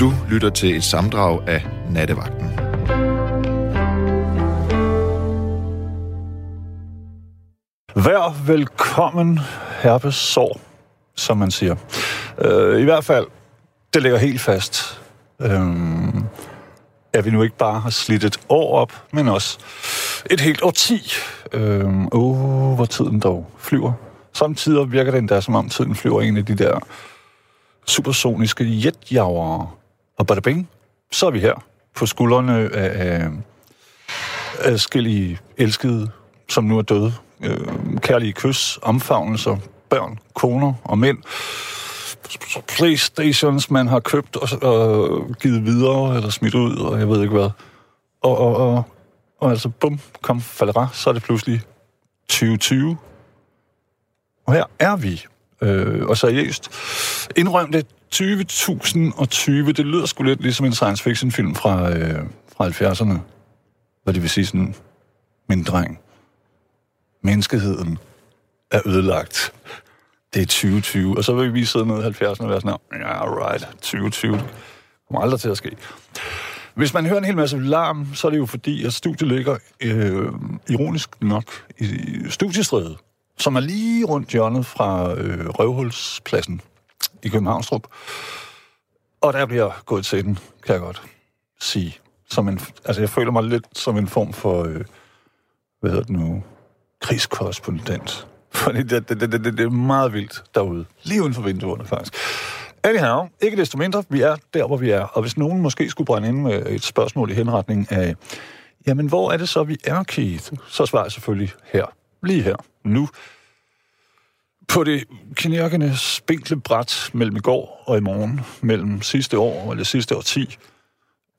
Du lytter til et samdrag af Nattevagten. Vær velkommen, herpesår, som man siger. Øh, I hvert fald, det ligger helt fast. Øh, at vi nu ikke bare har slidt et år op, men også et helt årti. Øh, uh, hvor tiden dog flyver. Samtidig virker det endda, som om tiden flyver en af de der supersoniske jetjagere. Og bada bing, så er vi her på skuldrene af, af adskillige elskede, som nu er døde. Øh, kærlige kys, omfavnelser, børn, koner og mænd. Playstations, man har købt og, og givet videre, eller smidt ud, og jeg ved ikke hvad. Og, og, og, og altså, bum, kom falera, så er det pludselig 2020. Og her er vi. Øh, og seriøst, indrøm det, 20.020, det lyder sgu lidt ligesom en science fiction film fra, øh, fra 70'erne. Hvad det vil sige sådan, min dreng, menneskeheden er ødelagt. Det er 2020. Og så vil vi sidde nede i 70'erne og være sådan her, ja, yeah, right, 2020. Det kommer aldrig til at ske. Hvis man hører en hel masse larm, så er det jo fordi, at studiet ligger, øh, ironisk nok, i studiestredet, som er lige rundt hjørnet fra øh, Røvhulspladsen i Københavnstrup. Og der bliver gået til den, kan jeg godt sige. Som en, altså, jeg føler mig lidt som en form for, øh, hvad hedder det nu, krigskorrespondent. Fordi det, det, det, det, det er meget vildt derude. Lige uden for vinduerne, faktisk. Anyhow, ikke desto mindre, vi er der, hvor vi er. Og hvis nogen måske skulle brænde ind med et spørgsmål i henretning af, jamen, hvor er det så, vi er, Keith? Så svarer jeg selvfølgelig her. Lige her. Nu. På det knirkende, spinkle bræt mellem i går og i morgen, mellem sidste år eller sidste år 10,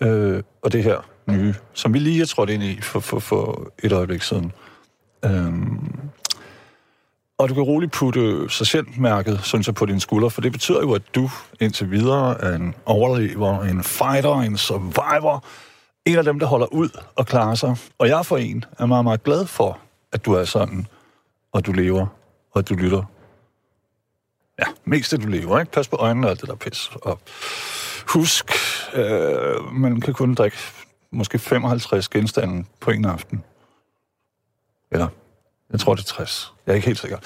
øh, og det her nye, som vi lige er trådt ind i for, for, for et øjeblik siden. Øh, og du kan roligt putte sergeantmærket, synes jeg, på din skulder, for det betyder jo, at du indtil videre er en overlever, en fighter, en survivor, en af dem, der holder ud og klarer sig. Og jeg for en er meget, meget glad for, at du er sådan, og du lever, og du lytter. Ja, mest det du lever, ikke? Pas på øjnene og alt det der pis. Og husk, øh, man kan kun drikke måske 55 genstande på en aften. Eller, jeg tror, det er 60. Jeg er ikke helt sikker.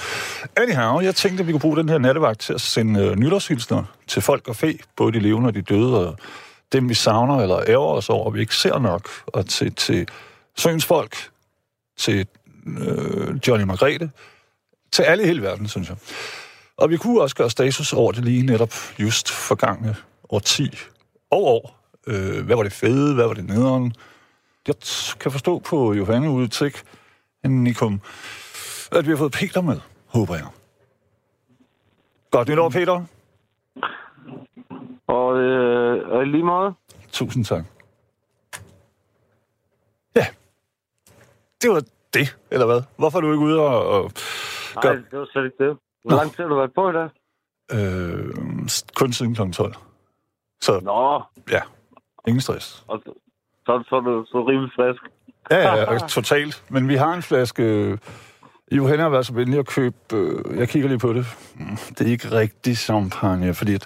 Anyhow, jeg tænkte, at vi kunne bruge den her nattevagt til at sende øh, nytårshilsner til folk og fe, både de levende og de døde, og dem vi savner eller ærger os over, vi ikke ser nok, og til, til søens folk, til øh, Johnny Margrethe, til alle i hele verden, synes jeg. Og vi kunne også gøre status over det lige netop just forgangne årti og år. Øh, hvad var det fede? Hvad var det nederen? Jeg kan forstå på Johanne ude til Nikum, at vi har fået Peter med, håber jeg. Godt nytår, Peter. Og, øh, lige måde. Tusind tak. Ja, det var det, eller hvad? Hvorfor er du ikke ude og... og Nej, gør... det var slet ikke det. Hvor lang tid har du været på i dag? Øh, kun siden kl. 12. Så, Nå. ja, ingen stress. Og så, så, så er du så rimelig frisk. Ja, ja, totalt. Men vi har en flaske... Johanna har været så venlig at købe... Øh, jeg kigger lige på det. Mm, det er ikke rigtig champagne, fordi at...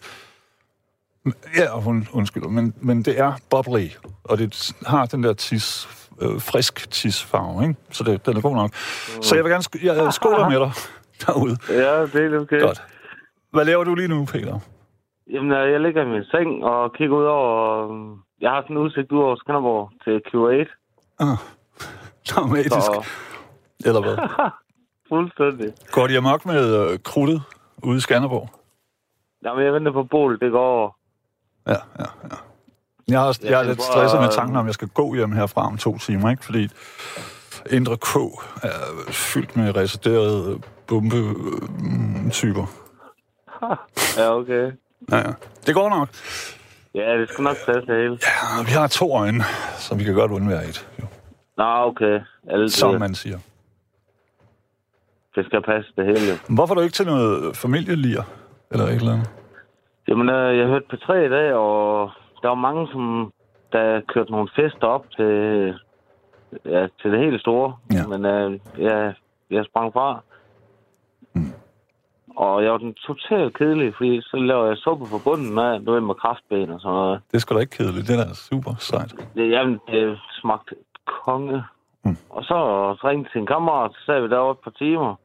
Ja, hun undskylder, men, men det er bubbly, og det har den der tis, øh, frisk tisfarve, ikke? Så det, den er god nok. Så jeg vil gerne sk- jeg, skåler med dig derude. Ja, det er okay. Godt. Hvad laver du lige nu, Peter? Jamen, øh, jeg ligger i min seng og kigger ud over... øh, Jeg har sådan en udsigt ud over Skanderborg til Q8. Ah, dramatisk. Så Eller hvad? fuldstændig. Går de amok med øh, krudtet ude i Skanderborg? Jamen, jeg venter på Bol, det går over. Ja, ja, ja. Jeg er, jeg er Jeg lidt tænker stresset med bare, tanken om, at jeg skal gå hjem herfra om to timer, ikke? Fordi Indre K er fyldt med reserverede bombetyper. Ja, okay. Ja, ja. Det går nok. Ja, det skal nok passe det hele. Ja, vi har to øjne, så vi kan godt undvære et. Jo. Nå, okay. Alle Som det, man siger. det skal passe det hele. jo. Hvorfor er du ikke til noget familielir? Eller et eller andet? Jamen, øh, jeg hørte på tre i dag, og der var mange, som der kørte nogle fester op til, ja, til det helt store. Ja. Men øh, jeg, jeg sprang fra. Og jeg var den totalt kedelig, fordi så laver jeg suppe på bunden med, du ved, med kraftben og sådan noget. Det er sgu da ikke kedeligt. Det er da super sejt. Det, jamen, det smagte konge. Mm. Og så ringte til en kammerat, så sad vi derovre et par timer.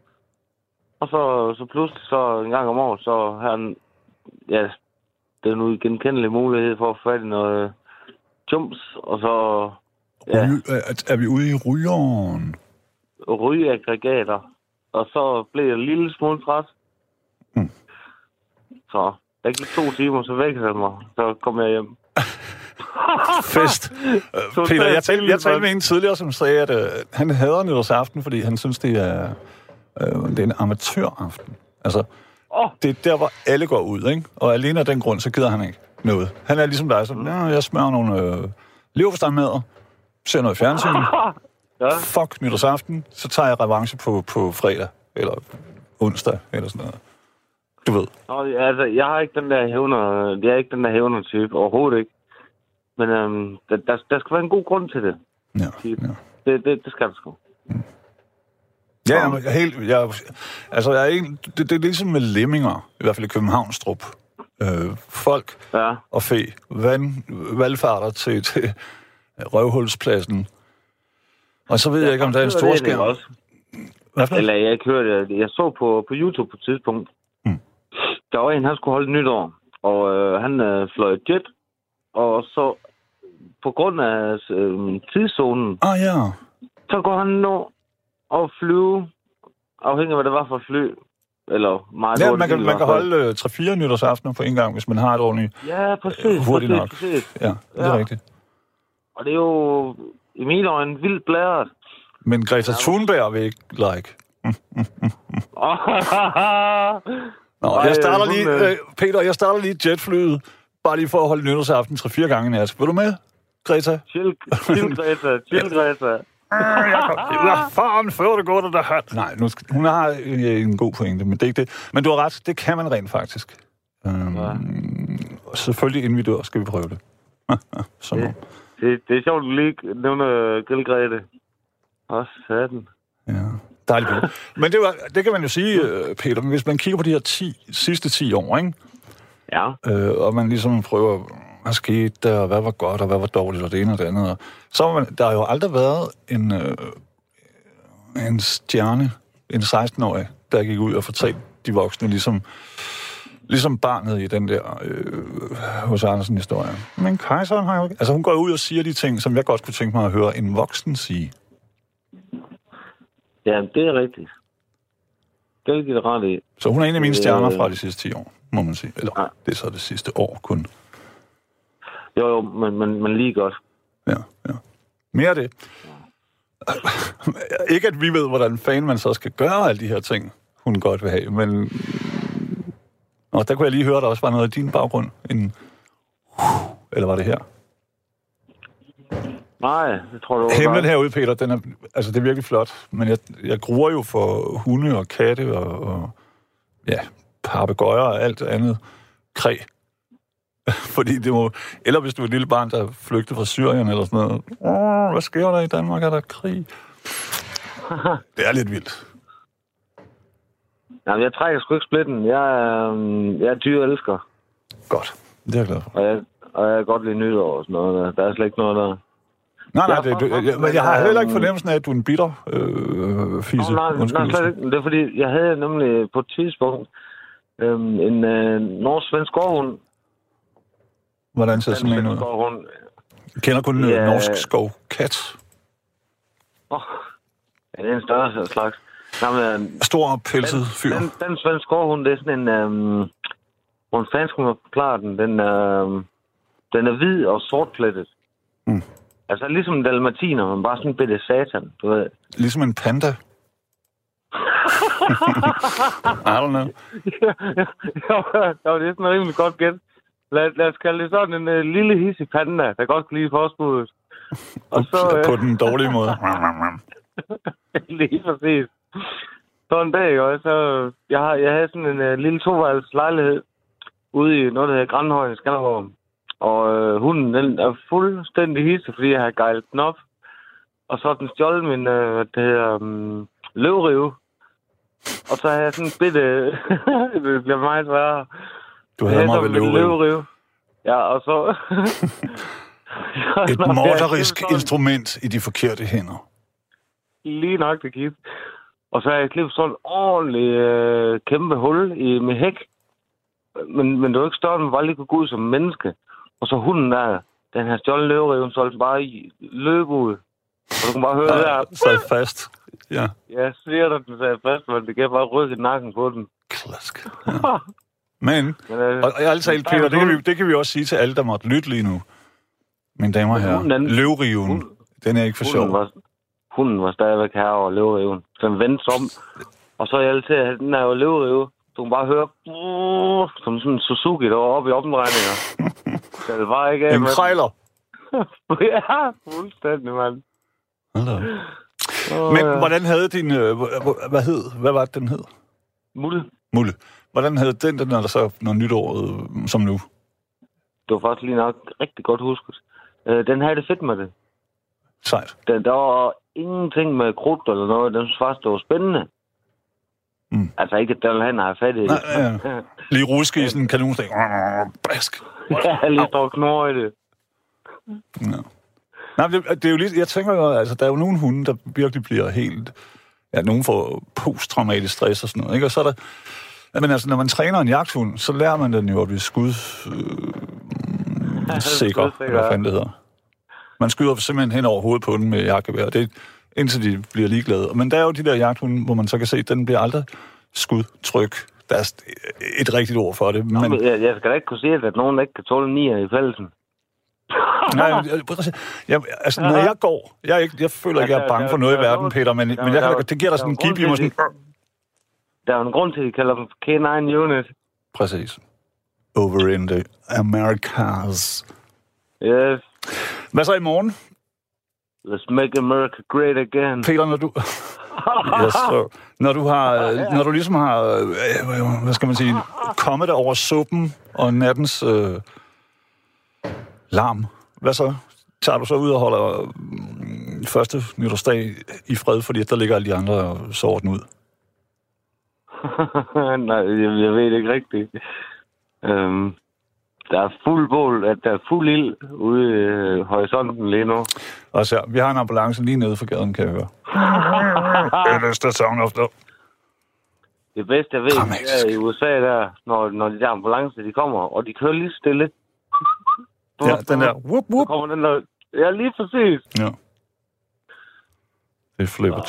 Og så, så pludselig, så en gang om året, så han, ja, det er nu igen kendelig mulighed for at få fat i noget jumps, og så ja, Ryge, er, er vi ude i rygeren? rygeaggregater. Og så blev jeg en lille smule træt. Så der gik to timer, så vækkede han mig. Så kom jeg hjem. Fest. Peter, jeg talte, jeg talte med en tidligere, som sagde, at øh, han hader nytårsaften, fordi han synes, det er, øh, det er en amatøraften. Altså, det er der, hvor alle går ud, ikke? Og alene af den grund, så gider han ikke noget. Han er ligesom dig, sådan, ja, jeg smører nogle øh, leverpostejmadder, ser noget fjernsyn, ja. fuck nytårsaften, så tager jeg revanche på, på fredag, eller onsdag, eller sådan noget. Du ved. Nå, altså, jeg har ikke den der hævner, jeg er ikke den der hævner-type, overhovedet ikke. Men øhm, der, der, der skal være en god grund til det. Ja, ja. Det, det, det skal der sgu. Ja, jeg er helt, jeg, altså, jeg er helt, det, det er ligesom med lemminger, i hvert fald i Københavnstrup. Øh, folk Ja. og fe, vand, valgfarter til, til røvhulspladsen. Og så ved jeg ikke, om der er en stor skærm. Eller jeg ikke hørte det. Jeg så på, på YouTube på et tidspunkt. Der var en, han skulle holde nytår. Og øh, han øh, fløj jet. Og så på grund af øh, tidszonen, Ah ja, så går han nå at flyve, afhængig af hvad det var for fly. Eller meget ja man kan, man kan holde øh, 3-4 nytårsaftener på en gang, hvis man har et ordentligt... Ja, præcis. øh, hurtigt præcis, nok. Præcis. Ja, det er Ja. rigtigt. Og det er jo i mine øjne vildt blæret. Men Greta Thunberg vil ikke like. Nå, jeg starter lige, øh, Peter, jeg starter lige jetflyet, bare lige for at holde nytårsaften 3-4 gange i nat. Vil du med, Greta? chill, chill, Greta. Chill, Greta. Hvad fanden før det går, det der hat? Nej, nu skal, hun har øh, en god pointe, men det er ikke det. Men du har ret, det kan man rent faktisk. Øhm, Ja. Selvfølgelig inden vi dør, skal vi prøve det. Så, Det, det, det er sjovt, du lige nævner Grill Grete. Også satan. ja. Dejligt. billede. Men det, var, det kan man jo sige, øh, Peter, hvis man kigger på de her 10, sidste 10 år, ikke? Ja. Øh, og man ligesom prøver, hvad skete der, og hvad var godt, og hvad var dårligt, og det ene og det andet. Og så har man, der har jo aldrig været en, øh, en stjerne, en 16-årig, der gik ud og fortalte de voksne, ligesom, ligesom barnet i den der øh, hos Andersen historie. Men kejseren har jo ikke... Altså hun går ud og siger de ting, som jeg godt kunne tænke mig at høre en voksen sige. Ja, det er rigtigt. Det er det ret i. Så hun er en af mine stjerner Øh. fra de sidste 10 år, må man sige. Eller Ja. det er så det sidste år kun. Jo, jo, men, men, men lige godt. Ja, ja. Mere af det. ikke at vi ved, hvordan fanden man så skal gøre alle de her ting, hun godt vil have, men... Nå, der kunne jeg lige høre, at der også var noget af din baggrund. En... Eller var det her? Nej, det tror du var Himlen herude, Peter, den er, altså, det er virkelig flot. Men jeg, jeg gruer jo for hunde og katte og, og ja, papegøjer og alt andet kræ. Fordi det må... Eller hvis du er et lille barn, der flygtede fra Syrien eller sådan noget. Åh, hvad sker der i Danmark? Er der krig? Det er lidt vildt. Jamen, jeg trækker sgu ikke splitten. Jeg øhm, jeg er dyreelsker. Godt. Det er jeg glad for. Og jeg, og jeg kan godt lide nytår og sådan noget. Der, der er slet ikke noget der. Nej, nej, Ja, det, for- jeg, men jeg har heller ikke øhm, fornemmelsen af, at du er en bitter øh, fise. Nej, nej, ikke. Det er fordi, jeg havde nemlig på et tidspunkt øhm, en øh, norsk-svensk gårdhund. Hvordan ser sådan en ud? gårdhund. Jeg kender kun Ja. yeah. norsk skov kat. Oh, ja, det er en større slags. Nej, men, øh, Stor pelset fyr. Den, den svenske gårdhund, det er sådan en... Øhm, hvordan fanden skulle man forklare den? Den, øhm, den er hvid og sortplettet. Mm. Altså ligesom en dalmatiner, men bare sådan en bitte satan, du ved. Ligesom en panda. I don't know. ja, det er sådan rimelig godt gæt. Lad, lad os kalde det sådan en uh, lille hissig panda, der godt kan lide postbuddet. Og så, øh, På den dårlige måde. Lige præcis. Så en dag, og så, jeg, har, jeg havde sådan en uh, lille toværelses lejlighed ude i noget, der hedder Grandhøj i Skanderborg. Og øh, hunden, den er fuldstændig hisse, fordi jeg har gejlet den op. Og så har den stjålet min, øh, det hedder, um, løvrive. Og så havde jeg sådan en bitte... det bliver meget sværere. Du havde mig ved løveriv. løveriv. Ja, og så... Et morderisk instrument i de forkerte hænder. Lige nok det givet. Og så har jeg klippet sådan en ordentlig øh, kæmpe hul i, med hæk. Men, men det var ikke større, den var lige kunne gå ud som menneske. Og så hunden der, den her stjålet løveriven, så bare i løb ud. Og du kan bare høre Ja, der. sad fast. Ja, Jeg siger dig, den sagde fast, men det kan bare rykke i nakken på den. klask. Ja. Men, Men, øh, og, og talt, Peter, det kan, vi, det kan vi også sige til alle, der måtte lytte lige nu. Mine damer og herrer, den- løvriven, den er ikke for sjov. hunden, var, hunden var stadigvæk her over løveriven. Så den vendte om. Og så er jeg altid, at den er jo løverive. Du kan bare høre, "Brrr", som sådan en Suzuki, der var oppe i omdrejninger. så det var ikke af En krejler. Ja, fuldstændig, mand. Åh, Men ja. hvordan havde din... Øh, hvad hed? Hvad var det, den hed? Mulle. Mulle. Hvordan havde den, den når der så når nytåret øh, som nu? Det var faktisk lige nok rigtig godt husket. Øh, den havde det fedt med det. Sejt. Den, der var ingenting med krudt eller noget. Den synes faktisk, det var spændende. Mm. Altså ikke, at den han har fat i det. Nej, ja. Lige ruske i sådan en kanonstik. Brask. Jeg har lige stået knor i det. Ja. Nej, det, det er jo lige, jeg tænker jo, altså, der er jo nogle hunde, der virkelig bliver helt... Ja, nogen får posttraumatisk stress og sådan noget, ikke? Og så er der... Ja, men altså, når man træner en jagthund, så lærer man den jo at blive skud... Øh, sikker, eller hvad fanden det hedder. Man skyder simpelthen hen over hovedet på den med jagtgevær. Det indtil de bliver ligeglade. Men der er jo de der jagthunde, hvor man så kan se, at den bliver aldrig skudtryk. Der er et rigtigt ord for det. Men, jeg, jeg skal da ikke kunne sige, at nogen ikke kan tåle nier i fælden. Nej, jeg, altså, når jeg går, jeg, er ikke, jeg føler ikke, jeg er bange for noget i verden, Peter, men, men jeg, det giver dig sådan en gib i mig sådan... Der er en grund til, at de kalder dem K9 Unit. Præcis. Over in the Americas. Yes. Hvad så i morgen, Let's make America great again. Peter, når du... Yes, sir. Når du har, når du ligesom har, øh, hvad skal man sige, kommet der over suppen og nattens øh, larm, hvad så? Tager du så ud og holder øh, første nytårsdag i fred, fordi der ligger alle de andre og sover den ud? Nej, jeg, jeg ved ikke rigtigt. Øhm, der er fuld bål, at der er fuld ild ude i øh, horisonten lige nu. Og så, vi har en ambulance lige nede for gaden, kan jeg høre. Is the sound of the... Det bedste, jeg ved, er i USA, der, når, når de der ambulancer, de kommer, og de kører lige stille. Ja, den der... Whoop, Så whoop. kommer den der... Ja, lige præcis. Ja. Det er flippet.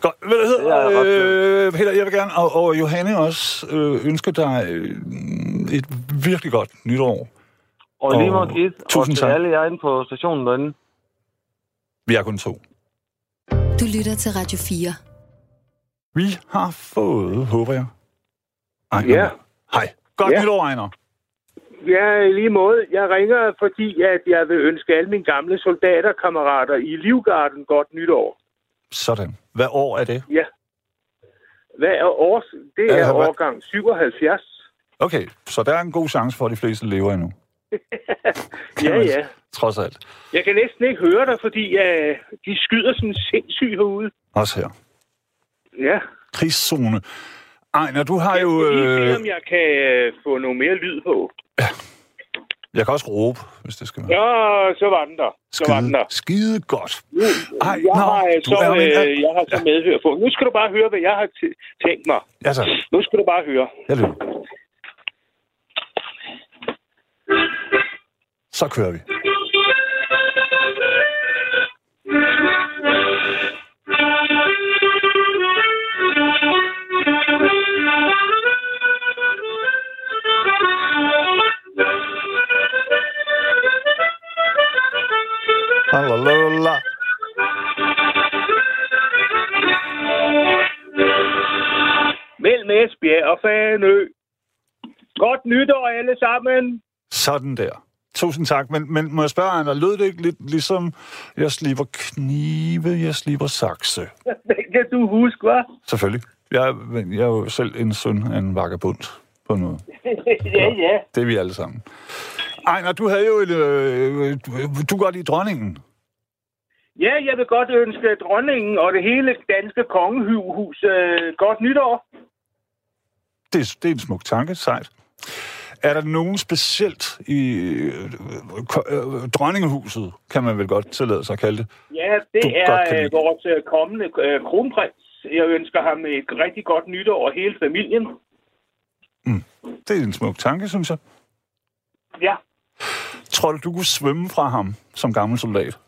Godt. Hvad det Ja, hedder, øh, Peter, jeg vil gerne, og, og Johanne også, øh, ønske dig øh, et virkelig godt nytår. Og lige Og meget Kit, og tusind til tak. alle jer inde på stationen derinde. Vi er kun to. Du lytter til Radio 4. Vi har fået, håber jeg. Ejner. Ja. Hej. Godt Ja. nytår, Ejner. Ja, i lige måde. Jeg ringer, fordi at jeg vil ønske alle mine gamle soldaterkammerater i Livgarden godt nytår. Sådan. Hvad år er det? Hvad er års? Det Ja, er hvad- årgang 77. Okay, så der er en god chance for, at de fleste lever endnu. Ja, ja. Trods alt. Jeg kan næsten ikke høre dig, fordi uh, de skyder sådan sindssygt herude. Også her. Ja. Krigszone. Ejner, du har jo... Jeg lige se, Øh, om jeg kan uh, få noget mere lyd på. Jeg kan også råbe, hvis det skal være. Ja, så var den der. Så var den der. skide godt. Ej, Jeg nå, har, øh, du så, er en- øh, jeg har så medhør på. Nu skal du bare høre, hvad jeg har tænkt mig. Ja, så. Nu skal du bare høre. Jeg løber. Så kører vi. Halleluja. Mellem Esbjerg og Fanø. Godt nytår alle sammen. Sådan der. Tusind tak. Men, men må jeg spørge, Ejner, lød det ikke lidt ligesom, jeg sliber knive, jeg sliber sakse? Det kan du huske, hva'? Selvfølgelig. Jeg, jeg er jo selv en søn af en vagabund på noget. ja, ja. Det er vi alle sammen. Ejner, du havde jo et... Øh, du godt lide dronningen. Ja, jeg vil godt ønske dronningen og det hele danske kongehus øh, godt nytår. Det, det er en smuk tanke, sejt. Er der nogen specielt i øh, øh, dronningehuset, kan man vel godt tillade sig at kalde det? Ja, det Du er øh, vores øh, kommende øh, kronprins. Jeg ønsker ham et rigtig godt nytår og hele familien. Det er en smuk tanke, synes jeg. Ja, Tror du, du kunne svømme fra ham som gammel soldat?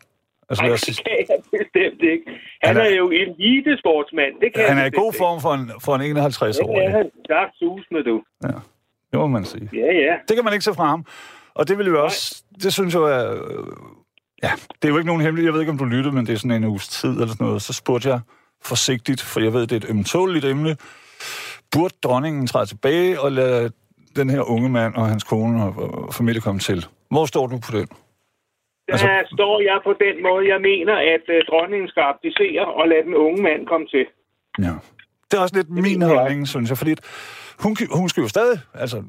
Altså, Ej, det kan jeg bestemt ikke. Han, Han er- er, jo elitesportsmand. Det kan han er i god form for en, for en ikke. Det er 51-årig. han. Tak, sus med du. Ja, det må man sige. Ja, ja. Det kan man ikke se fra ham. Og det vil jo også, det synes jeg er, ja, det er jo ikke nogen hemmelig, jeg ved ikke, om du lyttede, men det er sådan en uges tid eller sådan noget, så spurgte jeg forsigtigt, for jeg ved, det er et ømtåligt emne, burde dronningen træde tilbage og lade den her unge mand og hans kone og, og familie komme til? Hvor står du på den? Der Altså- altså... står jeg på den måde, jeg mener, at uh, dronningen skal abdicere og lade den unge mand komme til. Ja. Det er også lidt min mener jeg. holdning, synes jeg, fordi hun, hun skal jo stadig, altså,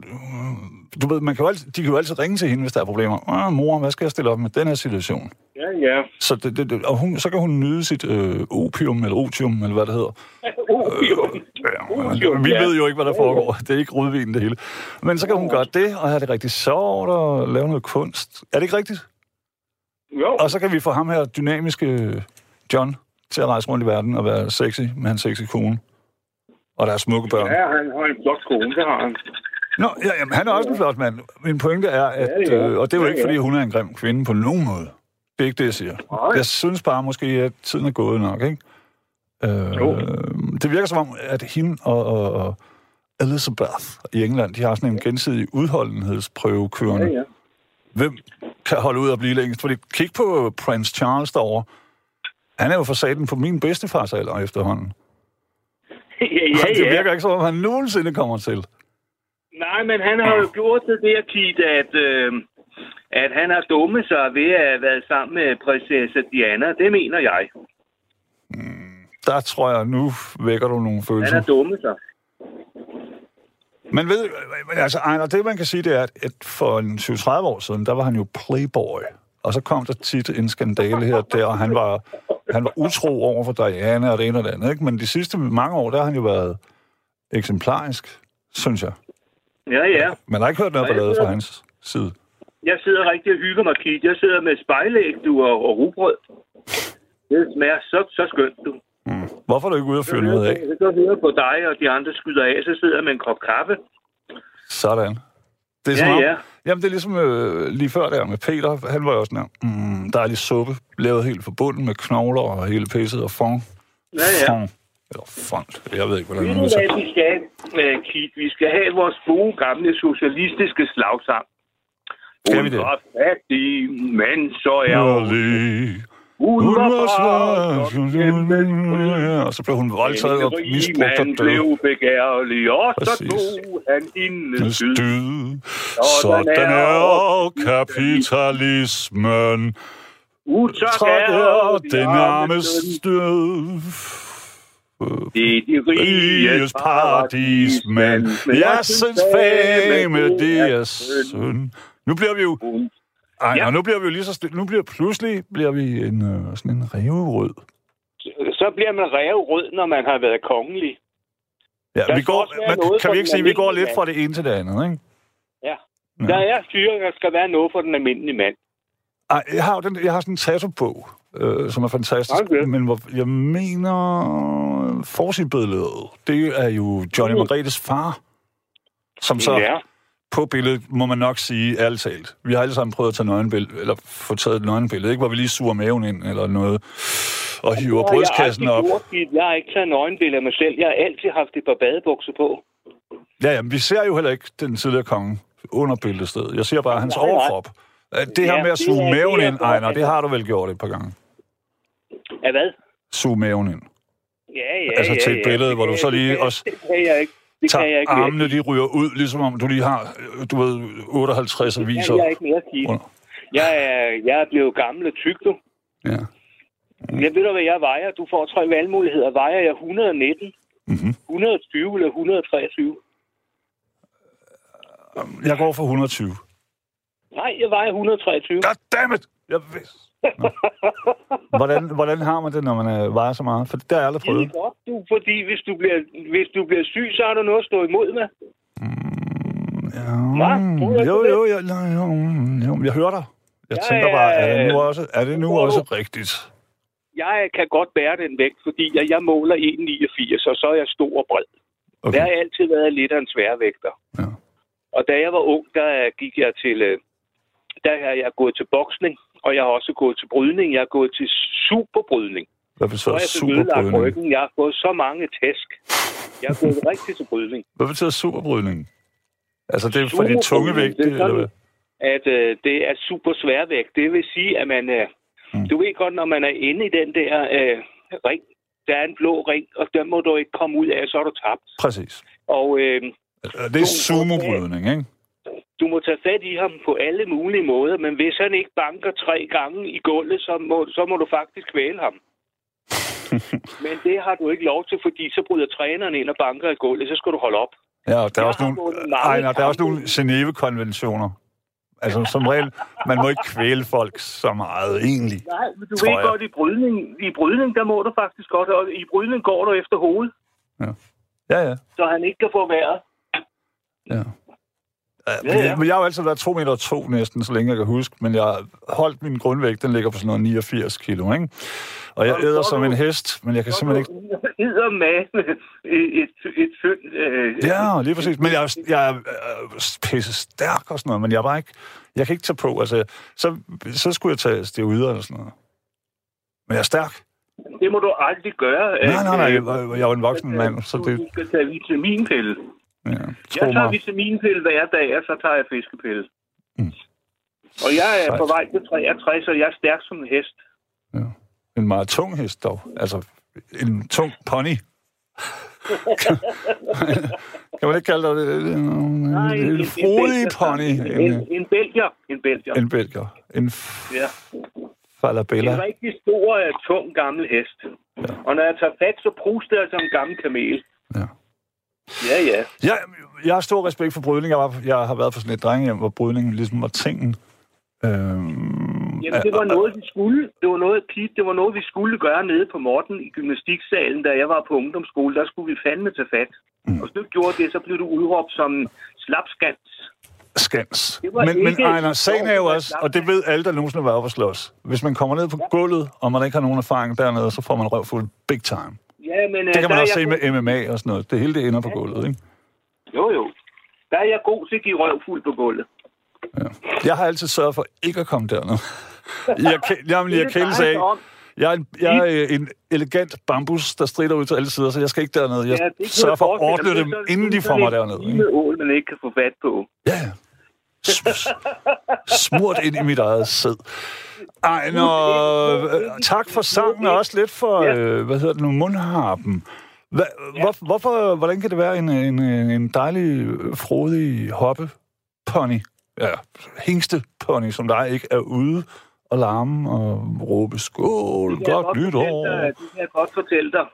du ved, man kan jo altid, de kan jo altid ringe til hende, hvis der er problemer. Ah, mor, hvad skal jeg stille op med den her situation? Ja, ja. Så, det, det, og hun, så kan hun nyde sit øh, opium, eller otium, eller hvad det hedder. Opium. Ja, Otium, vi ja. ved jo ikke, hvad der foregår. Det er ikke rødvin, det hele. Men så kan hun gøre det, og have det rigtig sjovt, og lave noget kunst. Er det ikke rigtigt? Jo, Og så kan vi få ham her dynamiske John til at rejse rundt i verden og være sexy med hans sexy kone. Og deres smukke børn. ja, han har en flot kone, det har han. Nå, ja, jamen, han er også en flot mand. Min pointe er, at... Ja, ja. Øh, og det er jo Ja, ikke, ja. fordi hun er en grim kvinde på nogen måde. Det er ikke det, jeg siger. Nej. Jeg synes bare måske, at tiden er gået nok, ikke? Øh, Jo. det virker som om, at hende og, og, og Elizabeth i England, de har sådan en gensidig udholdenhedsprøve kørende. Ja, ja. Hvem kan holde ud og blive længst? Fordi kig på Prince Charles derovre. Han er jo for satan på min bedstefars alder efterhånden. ja, ja, Det ja. virker ikke som om, han nogensinde kommer til. Nej, men han har jo gjort det der, Kit, at, øh, at han har dummet sig ved at have været sammen med prinsesse Diana. Det mener jeg. Der tror jeg, nu vækker du nogle Han følelser. har dummet sig. Men ved, altså, Ejner, det man kan sige, det er, at for en 20-30 år siden, der var han jo playboy. Og så kom der tit en skandale her og der, og han var, han var utro over for Diana og det ene og det andet. Ikke? Men de sidste mange år, der har han jo været eksemplarisk, synes jeg. Ja, ja. Man har ikke hørt noget ballade jeg fra hans side. Jeg sidder rigtig og hygger mig, Kit. Jeg sidder med spejlæg, du, og, og rugbrød. Det smager så, så skønt, du. Mm. Hvorfor er du ikke ude og fyre noget af? Så går videre på dig, og de andre skyder af, så sidder jeg med en kop kaffe. Sådan. Det er Ja, om, ja. Jamen, det er ligesom øh, lige før der med Peter. Han var jo sådan her, mm, dejlig suppe, lavet helt forbundet med knogler og hele pisset og fond. Ja, ja. Fond. Eller fond. Jeg ved ikke, hvordan man udtaler vi skal, øh, Kit? Vi skal have vores gode, gamle socialistiske slagsang. Skal vi det? Var fattig, men så er hun... Hun. Og så blev hun voldtaget og misbrugt og død. blev begærlig, og så tog han hendes dyd. Dyd. Sådan er kapitalismen. Utak Trækker den armes død. Det er de riges Riges paradis, men jeg synes fame, det er synd. Nu bliver vi jo... Ej, Ja. og nu bliver vi jo lige så stille. Nu bliver pludselig bliver vi en, øh, sådan en revrød. Så bliver man revrød, når man har været kongelig. Ja, Der vi går, man, noget kan vi ikke sige, vi går lidt fra det ene til det andet, ikke? Ja. Ja. Der er der skal være noget for den almindelige mand. Ej, jeg har, den, jeg har sådan en tattoo-bog, øh, som er fantastisk, Okay. men hvor jeg mener, forsidbilledet, det er jo Johnny Mm. Margrethes far, som så Ja. På billedet, må man nok sige, ærligt talt. Vi har alle sammen prøvet at tage nøgenbillede, eller få taget et nøgenbillede, ikke? Hvor vi lige suger maven ind, eller noget, og hiver Og brystkassen jeg op. gjort. Jeg har ikke taget nøgenbilleder af mig selv. Jeg har altid haft et par badebukser på. Ja, ja, men vi ser jo heller ikke den tidligere konge under billedstedet. Jeg ser bare hans Nej, nej. overkrop. Øh, Det her Ja, med at suge er- maven ind, Ejner, det har du vel gjort et par gange. Af hvad? Suge maven ind. Ja, ja, Altså ja, til et ja. billede, Det hvor du så lige det også Det kan jeg ikke. Det kan jeg tager ikke armene, de ryger ud, ligesom om du lige har, øh, du ved, 58 Det aviser. kan jeg ikke mere sige. under. Jeg er, jeg er blevet gammel og tyk, du. Ja. Jeg ved du, hvad jeg vejer? Du får tre valgmuligheder. Vejer jeg 119, Mm-hmm. 120 eller 123? Jeg går for 120. Nej, jeg vejer 123. God damn it! Jeg vidste. Hvordan, hvordan har man det, når man øh, vejer så meget? For det har jeg aldrig Det er prøvet. godt, du, fordi hvis du, bliver, hvis du bliver syg, så har du noget at stå imod med. Ja, Hva? Jo, jo, jo, jo, jo, jo, jeg hører dig. Jeg Ja, tænker bare, er det nu også, er det nu også rigtigt? Jeg kan godt bære den vægt, fordi jeg, jeg måler 1,89, og så er jeg stor og bred. Okay. Jeg har altid været lidt af en sværvægter. Ja. Og da jeg var ung, der gik jeg til... øh, Der har jeg gået til boksning, og jeg har også gået til brydning. Jeg har gået til superbrydning. Hvad betyder jeg superbrydning? ryggen. Jeg har fået så mange tæsk. Jeg har gået rigtig til brydning. Hvad betyder superbrydning? Altså, det er for de tunge vægte, er eller hvad? At øh, det er super sværvægt. Det vil sige, at man... Øh, Mm. Du ved godt, når man er inde i den der øh, ring, der er en blå ring, og den må du ikke komme ud af, så er du tabt. Præcis. Og øh, Det er sumobrydning, ikke? Du må tage fat i ham på alle mulige måder, men hvis han ikke banker tre gange i gulvet, så må, så må du faktisk kvæle ham. men det har du ikke lov til, fordi så bryder træneren ind og banker i gulvet, så skal du holde op. Ja, og der er også nogle, ej, nej, der er også nogle Genève-konventioner. Altså, som regel, man må ikke kvæle folk så meget, egentlig. Nej, men du Tror ved jeg. godt, i brydning, i brydning, der må du faktisk godt, og i brydning går du efter hovedet, Ja, ja. så han ikke kan få vejret. ja. Ja, Ja. Men jeg har jo altid været 2 meter og to næsten, så længe jeg kan huske. Men jeg holdt min grundvægt, den ligger på sådan noget 89 kilo, ikke? Og jeg æder er som en hest, men jeg kan simpelthen ikke... Ider med et, et tyndt... Øh, Ja, lige præcis. Men jeg, jeg er øh, pisse stærk og sådan noget, men jeg er bare ikke... Jeg kan ikke tage på. Altså, så, så skulle jeg tage steroider eller sådan noget. Men jeg er stærk. Det må du aldrig gøre. Nej, nej, nej. Øh, Jeg, jeg er jo en voksen mand, så det... du skal tage vitaminpille. Ja, Jeg tager vitaminpille hver dag, og så tager jeg fiskepille. Mm. Og jeg er Sejt. på vej til 63, og jeg er stærk som en hest. Ja. En meget tung hest dog. Altså, en tung pony. kan, man ikke kalde det en, en, en frodig pony? En, En, belgier. En belgier. en belgier. En f- Ja. falabella. En rigtig stor, tung, gammel hest. Ja. Og når jeg tager fat, så pruster jeg som en gammel kamel. Ja. Ja, ja. Jeg, jeg har stor respekt for brydning. Jeg, var, jeg har været på sådan et drengehjem, hvor brydning ligesom var tingen. Øhm, Jamen, det var noget, vi skulle. Det var noget, Pete, det var noget, vi skulle gøre nede på Morten i gymnastiksalen, da jeg var på ungdomsskole. Der skulle vi fandme tage fat. Mm. Og hvis du gjorde det, så blev du udråbt som slapskans. skans. Men, men Ejner, sagen er jo også, og det ved alle, der nogensinde har været at slås. Hvis man kommer ned på gulvet, og man ikke har nogen erfaring dernede, så får man røvfuld big time. Ja, men, Det kan der man er også se jeg med MMA og sådan noget. Det hele det ender på gulvet, ikke? god- Jo, jo. Der er jeg god til at give røvfuld på gulvet. Ja. Jeg har altid sørget for ikke at komme derned. Jeg, kan, jamen, jeg Det kældes af. Jeg er, en, jeg er øh, en elegant bambus, der strider ud til alle sider, så jeg skal ikke derned. Jeg Ja, det kan sørger for at ordne dem, Det er inden de får mig derned. Ikke? lille ål, man ikke kan få fat på. Ja, ja. Smurt ind i mit eget sæd. Ej, nå, øh, tak for sangen, og også lidt for, Ja. øh, hvad hedder det nu, mundharpen. Hva, hvor, hvorfor, hvordan kan det være en, en, en dejlig, øh, frodig hoppe-pony, ja, hængste-pony, som der ikke er ude og larme og råbe skål, Det godt nytår. Det kan jeg godt fortælle dig.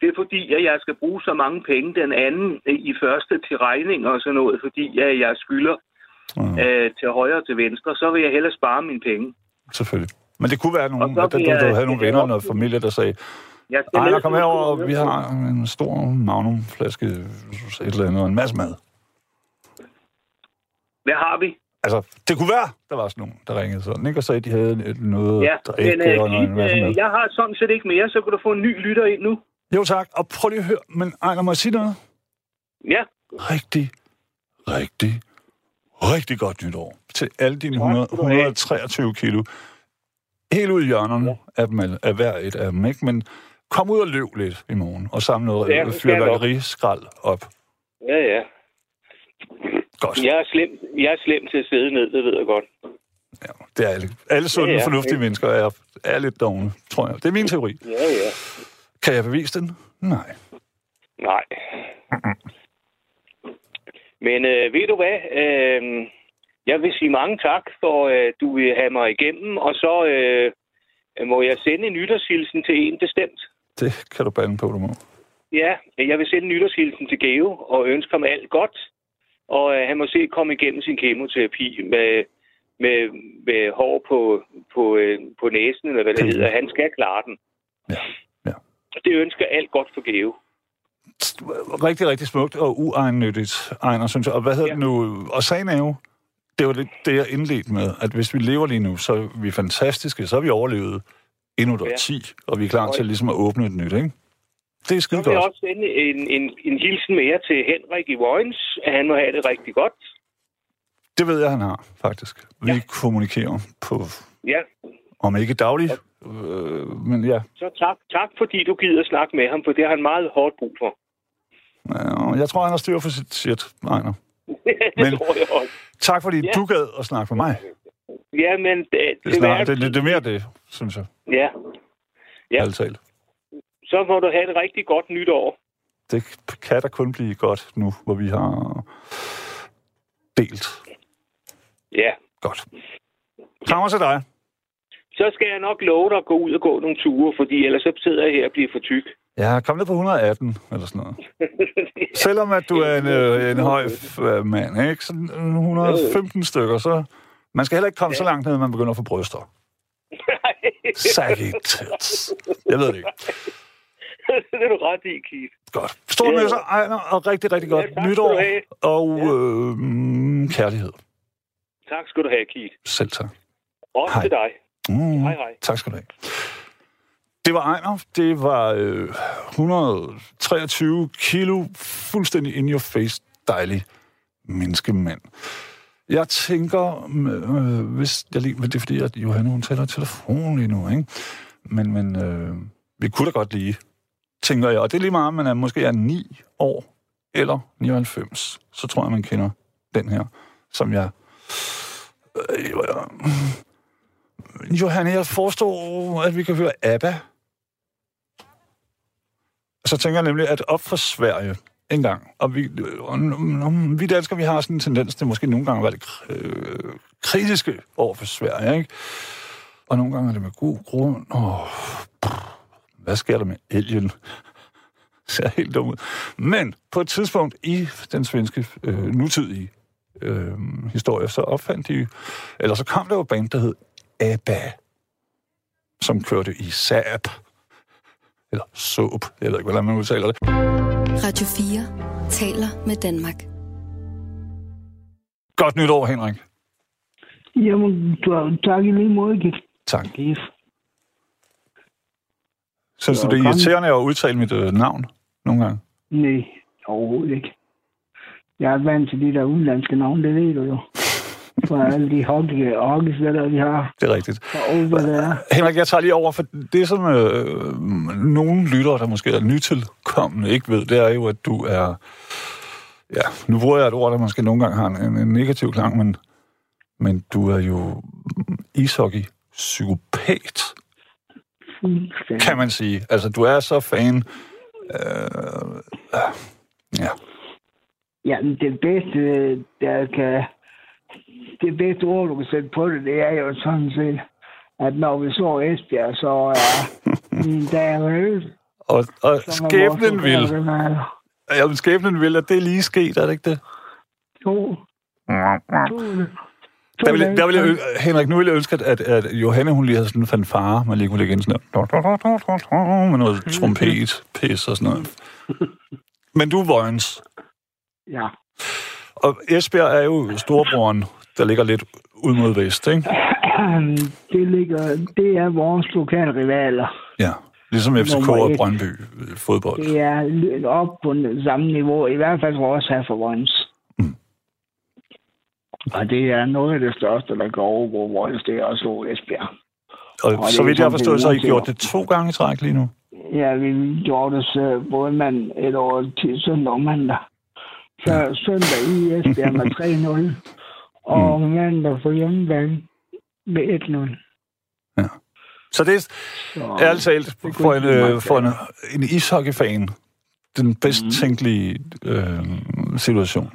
Det er fordi, at jeg skal bruge så mange penge den anden øh, i første til regning og sådan noget, fordi jeg skylder Ja, øh, til højre og til venstre, så vil jeg hellere spare mine penge. selvfølgelig. Men det kunne være nogen, at du, du, jeg- havde nogle jeg venner og noget familie, der sagde, Jeg skal Ej, der kom herover, og vi har en stor magnumflaske, et eller andet, og en masse mad. Hvad har vi? Altså, det kunne være, der var sådan nogen, der ringede sådan, ikke? Og sagde, at de havde et- noget Ja, at drikke men øh, og noget, en masse mad. øh, jeg har sådan set ikke mere, så kan du få en ny lytter ind nu. Jo, tak. Og prøv lige at høre, men Ejner, må jeg sige noget? Ja, Rigtig, rigtig, rigtig godt nytår til alle dine Tak 100, skal du have. 123 kilo. Helt ud i hjørnerne af, dem, af hver et af dem, ikke? Men kom ud og løb lidt i morgen, og samle noget Ja, fyrværkeriskrald op. ja, ja. Godt. Jeg er slem, jeg er slem til at sidde ned, det ved jeg godt. Ja, det er alle. Alle sunde, Ja, ja, ja. fornuftige mennesker er, er lidt dogne, tror jeg. Det er min teori. Ja, ja. Kan jeg bevise den? Nej. Nej. Men øh, ved du hvad? Øh, jeg vil sige mange tak for, at øh, du vil have mig igennem, og så øh, må jeg sende en nytårshilsen til en bestemt. Det kan du bande på, du må. Ja, jeg vil sende en nytårshilsen til Geo og ønske ham alt godt. Og øh, han må se komme igennem sin kemoterapi med, med, med hår på, på, øh, på næsen, eller hvad det hedder, han skal klare den. Ja, ja. Det ønsker alt godt for Geo. Rigtig, rigtig smukt og uegennyttigt, Ejner, synes jeg. Og hvad hedder Ja. det nu? Og sagen er jo, det var det, det, jeg indledte med, at hvis vi lever lige nu, så er vi fantastiske, så har vi overlevet endnu et Ja. årti, og vi er klar til ligesom at åbne et nyt, ikke? Det er skide vil jeg godt. også sende en, en, en hilsen mere til Henrik i Vojens, at han må have det rigtig godt. Det ved jeg, han har, faktisk. Vi Ja. kommunikerer på, Ja, om ikke dagligt, øh, men ja. så tak, tak fordi du gider snakke med ham, for det har han meget hårdt brug for. Øh, Jeg tror, han har styr for sit shit, Ejner. Men-. Tak, fordi Ja. du gad at snakke med mig. Ja, men det, Det er, det, snart, det, det, det, det er mere det, synes jeg, Ja, Ja. ærligt talt. så må du have et rigtig godt nytår. Det kan da kun blive godt nu, hvor vi har delt. Ja. Godt. Krammer til dig. Så skal jeg nok love dig at gå ud og gå nogle ture, fordi ellers så sidder jeg her og bliver for tyk. Er kommet ned på 118, eller sådan noget. Selvom at du er en, øh, en høj øh, mand, ikke? Så 115 stykker, så... Man skal heller ikke komme så langt ned, at man begynder at få bryster. Saggy tits. Jeg ved det ikke. det er du ret i, Keith. Godt. Stor Ja. møsser, Ejner, og rigtig, rigtig godt Ja, nytår. Og Ja. øh, mm, kærlighed. Tak skal du have, Keith. Selv tak. Også Hej. til dig. Mm, Hej, hej. Tak skal du have. Det var Ejner. Det var øh, 123 kilo fuldstændig in your face dejlig menneskemand. Jeg tænker, øh, hvis jeg lige, men det er fordi, at Johanne, hun taler i telefon lige nu, ikke? Men, men øh, vi kunne da godt lige, tænker jeg. Og det er lige meget, man er, måske er 9 år eller 99. Så tror jeg, man kender den her, som jeg... Øh, øh, Johanne, jeg forstår, at vi kan høre ABBA. Så tænker jeg nemlig, at op for Sverige en gang, og vi, og, og, vi danskere, vi har sådan en tendens til måske nogle gange at være lidt øh, kritiske over for Sverige, ikke? Og nogle gange er det med god grund. Åh, hvad sker der med elgen? ser helt dum ud. Men på et tidspunkt i den svenske øh, nutidige øh, historie, så opfandt de, eller så kom der jo band, der hed ABBA, som kørte i Saab, eller Soap, jeg ved ikke, hvordan man udtaler det. Radio 4 taler med Danmark. Godt nytår, Henrik. Jamen, du- tak i lige måde, Git. Tak. Synes du, det er irriterende at udtale mit øh, navn nogle gange? Nej, overhovedet ikke. Jeg er vant til de der udenlandske navne, det ved du jo. For alle de hockey hockeyspillere, vi har. Det er rigtigt. Og hvad det er. Henrik, jeg tager lige over, for det som øh, nogle lyttere, der måske er nytilkommende, ikke ved, det er jo, at du er... Ja, nu bruger jeg et ord, der måske nogle gange har en, en negativ klang, men, men du er jo ishockey-psykopat, kan man sige. Altså, du er så fan... Øh, øh, ja, Jamen, det bedste, der kan... Det bedste ord, du kan sætte på det, det er jo sådan set, at når vi så Esbjerg, så er min dag øl. og, og skæbnen vil... Ja, skæbnen vil, at det er lige sket, er det ikke det? To. To. Der vil, der vil jeg, Henrik, nu vil jeg ønske, at, at, at Johanne, hun lige havde sådan en fanfare, man lige kunne lægge ind sådan noget, med noget trompet, pis og sådan noget. Men du er Ja. Og Esbjerg er jo storebroren, der ligger lidt ud mod vest, ikke? Det, ligger, det er vores lokale rivaler. Ja, ligesom FCK og. Brøndby øh, fodbold. Det er op på samme niveau, i hvert fald for os her for Vojens. Mm. Og det er noget af det største, der går over Vojens, det er også Esbjerg. Og det så vidt jeg har sådan, forstået, så har I gjort det to gange i træk lige nu. Ja, vi gjorde det så både mand et år til søndag og mandag. Så søndag i Esbjerg med 3-0, og Mm. mandag på hjemmebane med 1-0. Så det er Så, ærligt talt for en, øh, for en, en ishockey-fan den bedst Mhm. tænkelige øh, situation.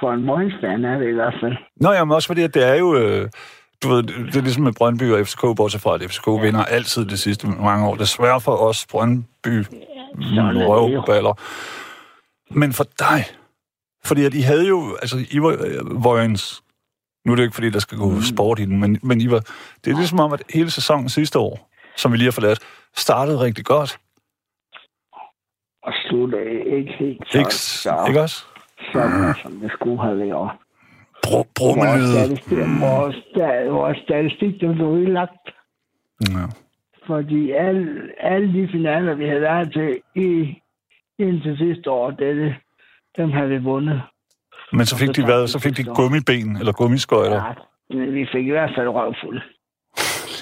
For en Vojens-fan er det i hvert fald. Nå, jamen også fordi, at det er jo... Øh, du ved, det er ligesom med Brøndby og FCK, bortset fra, at FCK ja. vinder altid de sidste mange år. Desværre for os Brøndby jo. røvballer. Men for dig, fordi at I havde jo, altså I var øh, Vojens, Nu er det ikke, fordi der skal gå sport i den, men, men I var, det er ligesom om, at hele sæsonen sidste år, som vi lige har forladt, startede rigtig godt. Og sluttede ikke helt så, Ikke, så, ikke også? sådan, som det skulle have været. Br- brummelyde. vores, sta- vores statistik, den blev udlagt, Ja. fordi alle, alle de finaler, vi havde været til i, indtil sidste år, det, dem havde vi vundet. Men så fik de hvad? Så fik de gummiben eller gummiskøjter. Ja, men vi fik i hvert fald røvfuld.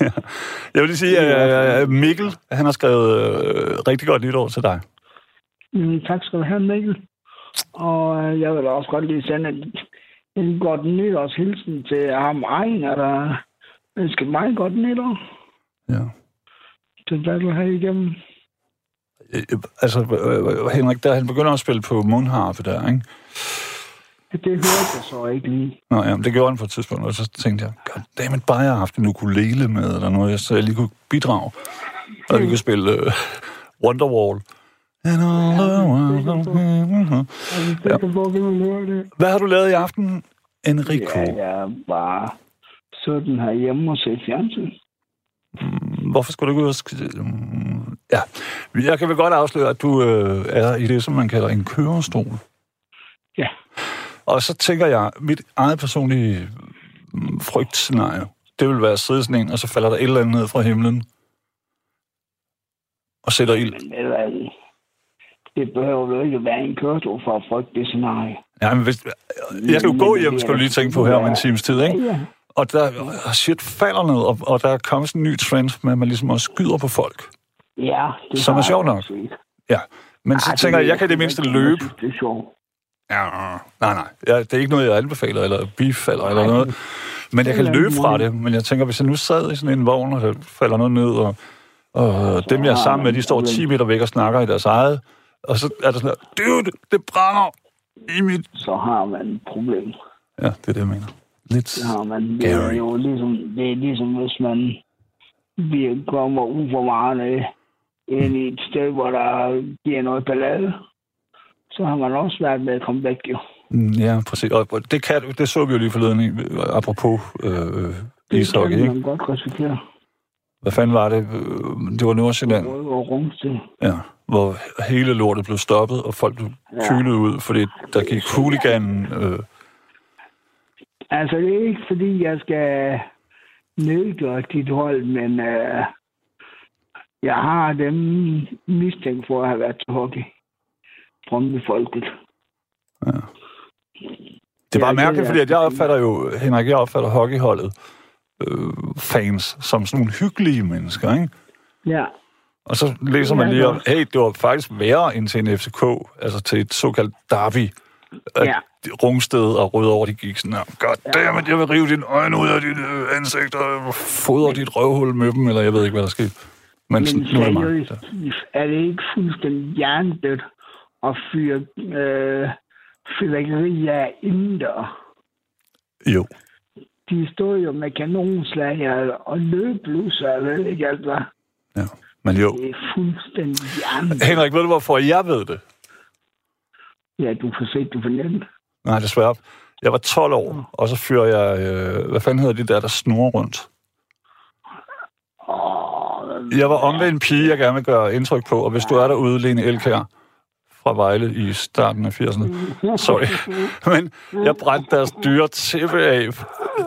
Jeg vil lige sige, at Mikkel, han har skrevet øh, rigtig godt nytår til dig. Mm, tak skal du have, Mikkel. Og øh, jeg vil også godt lige sende en, en godt nytårshilsen til ham Ejner, der ønsker mig godt nytår. Ja. Til hvad du har igennem. Øh, altså, øh, Henrik, der han begynder at spille på mundharpe der, ikke? Det hørte jeg så ikke lige. Nå ja, men det gjorde han på et tidspunkt, og så tænkte jeg, goddammit, bare jeg har haft en ukulele med, eller noget, så jeg lige kunne bidrage. Og vi kunne spille øh, Wonderwall. And all. Hvad har du lavet i aften, Enrico? Ja, jeg bare sådan her hjemme og se fjernsyn. Hvorfor skulle du ikke ud og... Mm, Ja, jeg kan vel godt afsløre, at du øh, er i det, som man kalder en kørestol. Ja. Og så tænker jeg, mit eget personlige mm, frygtscenario, det vil være at sidde sådan en, og så falder der et eller andet ned fra himlen og sætter ild. Men det, det behøver jo ikke være en kørestol for at frygte det scenarie. Ja, men hvis, jeg skal jo gå hjem, skal du lige tænke på her om en times tid, ikke? Ja, Og der shit falder ned, og, og der er kommet sådan en ny trend med, at man ligesom også skyder på folk. ja det Som er sjovt nok. set. Ja, men så Ej, tænker jeg, jeg kan det mindste løbe. synes, Det er sjovt. Ja, nej, nej. Ja, det er ikke noget, jeg anbefaler, eller bifalder, eller noget. Men jeg kan løbe fra det. Men jeg tænker, hvis jeg nu sad i sådan en vogn, og der falder noget ned, og, og dem, jeg er sammen med, de står 10 meter væk og snakker i deres eget, og så er der sådan her, dude, det brænder i mit... Så har man et problem. Ja, det er det, jeg mener. Lidt... Det har man. Det er jo ligesom, det er ligesom hvis man vi kommer uforvarende ind i et sted, hvor der giver noget ballade. Så har man også været med at komme væk, jo. Mm, Ja, præcis. Og det, kan, det så vi jo lige forleden, apropos øh, ishockey, det kan ikke? man godt risikere. Hvad fanden var det? Øh, Det var Nordsjælland, og rungstil. ja, hvor hele lortet blev stoppet, og folk blev kylet ud, fordi der gik huliganen... Øh, Altså, det er ikke fordi, jeg skal nedgøre dit hold, men øh, jeg har dem mistænkt for at have været til hockey. Brøndby-folket. Det er bare Ja, mærkeligt, fordi at jeg opfatter jo, Henrik, jeg opfatter hockeyholdet øh, fans som sådan nogle hyggelige mennesker, ikke? Ja, Og så læser man Ja, lige om, hey, det var faktisk værre end til en FCK, altså til et såkaldt derby. At Ja. Rungsted og Rødovre, de gik sådan her, goddammit, jeg vil rive dine øjne ud af dit øh, ansigt og fodre dit røvhul med dem, eller jeg ved ikke, hvad der skete. Men, men sådan, nu er det mig. seriøst, er det ikke fuldstændig hjernedødt at fyre øh, fyrværkeri af indendør? Jo. De stod jo med kanonslag og- løblusser, jeg ved ikke alt hvad. Ja. Men jo. Det er fuldstændig hjernedødt. Henrik, ved du, hvorfor jeg ved det? Ja, du får set på nettet. Nej, desværre. Jeg var 12 år, og så fyrer jeg, øh, hvad fanden hedder de der, der snurrer rundt? Jeg var omvendt pige, jeg gerne vil gøre indtryk på, og hvis du er derude, Lene Elkær, fra Vejle i starten af 80'erne. Sorry. Men jeg brændte deres dyre tæppe af.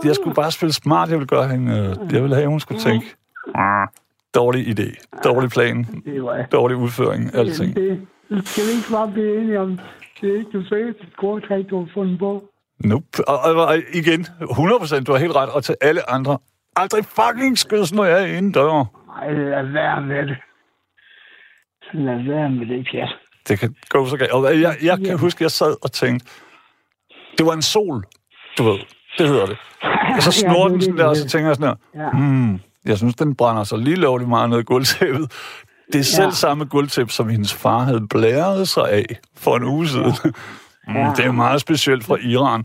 Jeg skulle bare spille smart. Jeg ville gøre hende... øh, Jeg ville have, hun skulle tænke... "Ah, Dårlig idé. Dårlig plan. det Dårlig udføring. Alting. det. Skal vi ikke bare blive enige om, det er ikke det fedeste kortræk, du har fundet på? Nope. Og, og, og igen, 100% du har helt ret. Og til alle andre, aldrig fucking skydes, når jeg er inde dør. Ej, lad være med det. Lad være med det, pjat. Det kan gå så galt. Og jeg, jeg kan huske, jeg sad og tænkte, det var en sol, du ved. Det hedder det. Og så Ja, snor er den sådan der, og så tænker jeg sådan her, Ja. hmm, jeg synes, den brænder så lige lovligt meget ned i gulvtæppet. Det er selv samme gulvtæppe, som hendes far havde blæret sig af for en uge siden. Mm, Ja. det er meget specielt fra Iran.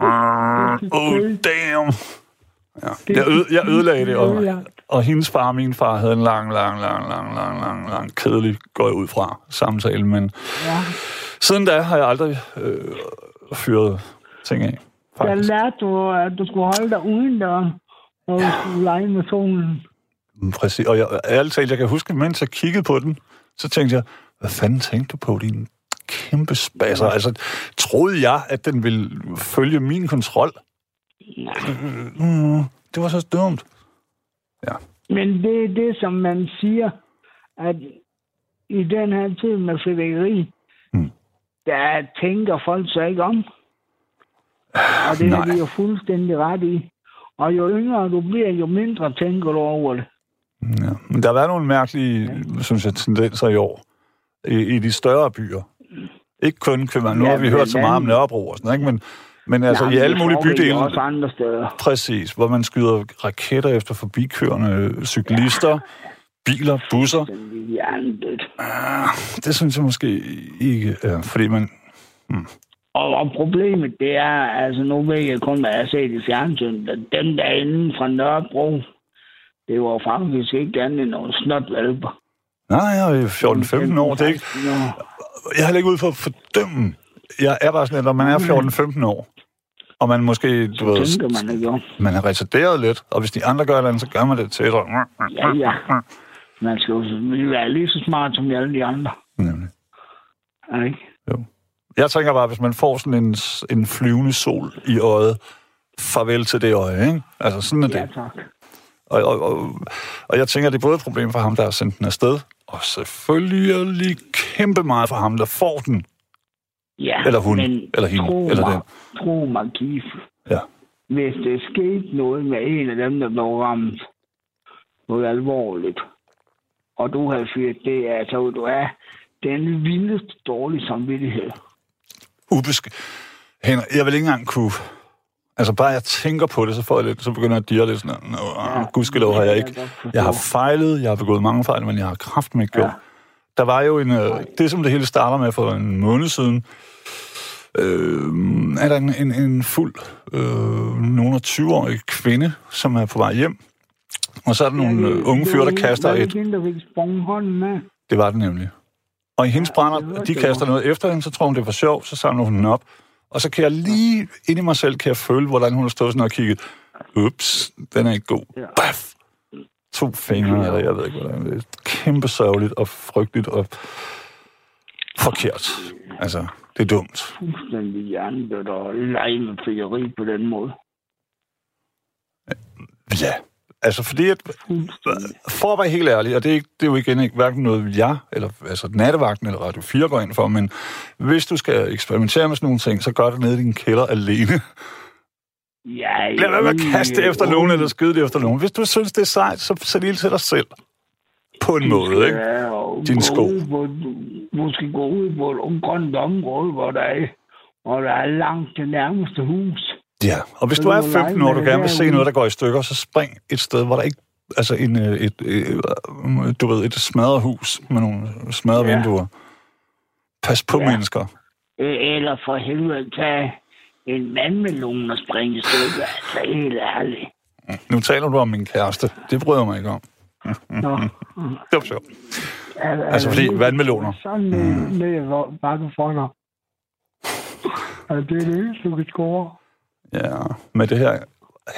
Oh, damn. Ja. Jeg, øde, jeg ødelagde det, og, og hendes far og min far havde en lang, lang, lang, lang, lang, lang, lang, kedelig, går jeg ud fra, samtale, men Ja. siden da har jeg aldrig øh, fyret ting af. faktisk. lærte du, at du skulle holde dig uden døren, og du skulle lege med solen. Mm, Præcis. Og jeg, ærligt talt, jeg kan huske, mens jeg kiggede på den, så tænkte jeg, hvad fanden tænkte du på, din kæmpe spasser? Altså, troede jeg, at den ville følge min kontrol? Mm, det var så dumt. Men det er det, som man siger, at i den her tid med fyrværkeri, Mm. der tænker folk så ikke om. Og det har Nej. de jo fuldstændig ret i. Og jo yngre du bliver, jo mindre tænker du over det. Ja. Men der har været nogle mærkelige, synes jeg, tendenser i år i, i de større byer. Ikke kun København. Nu Ja, har vi men hørt så meget om Nørrebro og sådan, ikke? Men, men altså Jamen, i alle det mulige bydele, Også andre steder. præcis, hvor man skyder raketter efter forbikørende cyklister, biler, busser. Er hjernedødt. Det synes jeg måske ikke er, fordi man... Og, og problemet, det er, altså nu ved jeg kun, hvad jeg har set i fjernsynet, dem der er inde fra Nørrebro, det var faktisk ikke andet end nogle snotvalper. Nej, jeg er 14-15 år. Det er ikke, jeg er heller ikke ude for at fordømme. Jeg er bare sådan, at når man er 14-15 år, og man måske, du ved, tænker man ikke om. man er retarderet lidt, og hvis de andre gør det, så gør man det til dig. Ja, ja. Man skal jo være lige så smart som alle de andre. Nemlig. Ikke? Jeg tænker bare, hvis man får sådan en, en flyvende sol i øjet, farvel til det øje, ikke? Altså, sådan er Ja, det. tak. Og, og, og, og jeg tænker, det er både et problem for ham, der har sendt den afsted, og selvfølgelig kæmpe meget for ham, der får den. Ja, Eller hun, men eller hende, tro eller mig, den. Tro mig, Kif. Ja. Hvis det skete noget med en af dem, der blev ramt, noget alvorligt, og du havde fyret det af, så du er den vildeste dårlige samvittighed. Ubesk... Henrik, jeg vil ikke engang kunne... Altså, bare jeg tænker på det, så får jeg lidt, så begynder jeg at dirre lidt sådan, ja, gudskelov har jeg ikke. Jeg har fejlet, jeg har begået mange fejl, men jeg har kraft med gjort. Ja. Der var jo en... Øh, det, som det hele starter med for en måned siden, øh, er der en, en, en fuld, øh, nogen af 20-årig kvinde, som er på vej hjem. Og så er der nogle øh, unge fyre, der kaster et... Det var det nemlig. Og i hendes brænder, de kaster noget efter hende, så tror hun, det var sjovt, så samler hun den op. Og så kan jeg lige ind i mig selv, kan jeg føle, hvordan hun har stået sådan og kigget. Ups, den er ikke god. Ja. Baf! To fingre, eller jeg ved ikke, hvordan det er. Kæmpe sørgeligt og frygteligt og forkert. Altså, det er dumt. Fuldstændig hjernedødt og lege med på den måde. Ja, altså fordi at, for at være helt ærlig, og det er, ikke, det er jo igen ikke hverken noget jeg, eller altså nattevagten eller Radio 4 går ind for, men hvis du skal eksperimentere med sådan nogle ting, så gør det nede i din kælder alene. Ja, Lad være med at kaste jo, efter nogen, eller skyde det efter nogen. Hvis du synes, det er sejt, så sæt ild til dig selv. På en måde, ikke? Din sko. måske gå ud på et omgrønt område, hvor der er, hvor der er langt til nærmeste hus. Ja, og hvis du er må lege 15 år, du gerne vil se noget, der går i stykker, så spring et sted, hvor der ikke... Altså en, øh, et, øh, du ved, et smadret hus med nogle smadrede Ja. vinduer. Pas på Ja. mennesker. Øh, Eller for helvede tage en vandmelon og springe i stykker. Altså, helt ærligt. Nu taler du om min kæreste. Det bryder jeg mig ikke om. Nå, Det var sjovt. er, Altså, fordi vandmeloner. Sådan ned, ned bakke for dig. Og det er det eneste, du kan score. Ja, med det her,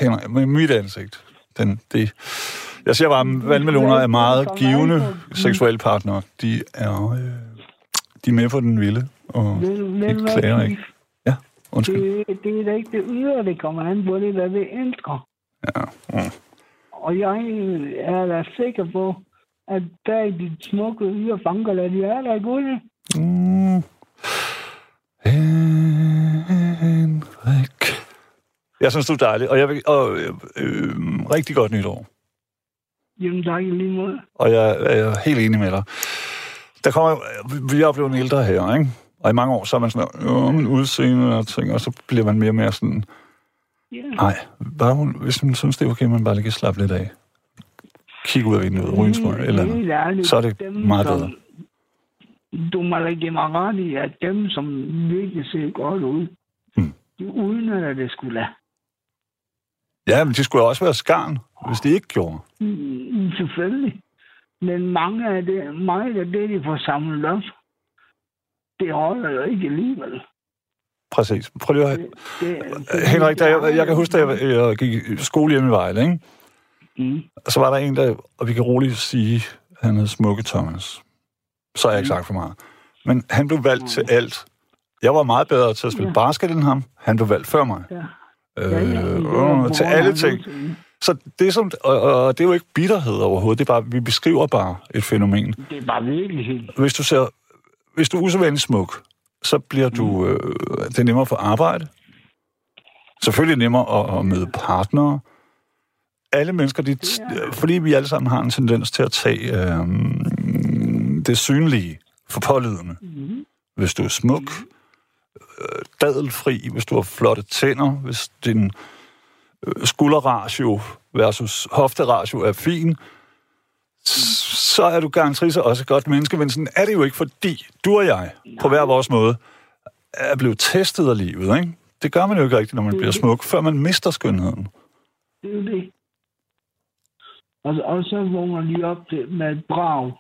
Henrik, med mit ansigt. Den, det, jeg siger bare, at vandmeloner er meget givende seksuelle partnere. De er, øh, de er med på den vilde, og de hvad, klager ikke. Ja, undskyld. Det, det er da ikke det ydre, det kommer an på, det er, hvad vi elsker. Ja. Mm. Og jeg er da sikker på, at der i dit smukke ydre fangerland, de er der ikke ude. Mm. Henrik. Jeg synes, du er dejlig, og jeg vil, og, øh, øh, rigtig godt nytår. Jamen, tak i lige måde. Og jeg er helt enig med dig. Der kommer, vi er blevet ældre her, ikke? Og i mange år, så er man sådan, øh, men udseende og ting, og så bliver man mere og mere sådan, nej, bare hun, hvis man synes, det er okay, man bare lige kan slappe lidt af. Kig ud af vinduet, ryge en eller andet. Så er det dem, meget som- bedre. Du må da give mig ret i, at dem, som virkelig ser godt ud, Mm. de udnytter det skulle da. Ja, men de skulle også være skarn, hvis de ikke gjorde. Mm, selvfølgelig. Men mange af det, meget af det, de får samlet op, det holder jo ikke alligevel. Præcis. Prøv lige at... Det, det, Henrik, da jeg, jeg kan huske, da jeg, jeg gik i skole hjemme i Vejle, ikke? Mm. Så var der en, der, og vi kan roligt sige, han hed Smukke Thomas. Så har jeg ikke sagt for meget. Men han blev valgt til alt. Jeg var meget bedre til at spille Ja. basket end ham. Han blev valgt før mig. Ja. Øh, Ja, ja, øh, til alle ting. Så det er, som, og, og det er jo ikke bitterhed overhovedet. Det er bare, vi beskriver bare et fænomen. Det er bare virkelighed. Hvis du ser, hvis du er usædvanligt smuk, så bliver du, øh, det er nemmere få arbejde. Selvfølgelig er nemmere at, at møde partnere. Alle mennesker, de, fordi vi alle sammen har en tendens til at tage øh, det synlige for pålydende. Mm. Hvis du er smuk, øh, dadelfri, hvis du har flotte tænder, hvis din øh, skulderratio versus hofteratio er fin, så er du garanteret så også et godt menneske, men sådan er det jo ikke, fordi du og jeg, på hver vores måde, er blevet testet af livet, ikke? Det gør man jo ikke rigtigt, når man bliver smuk, før man mister skønheden. Det er jo det. Og, og så vågner de op til, med et brag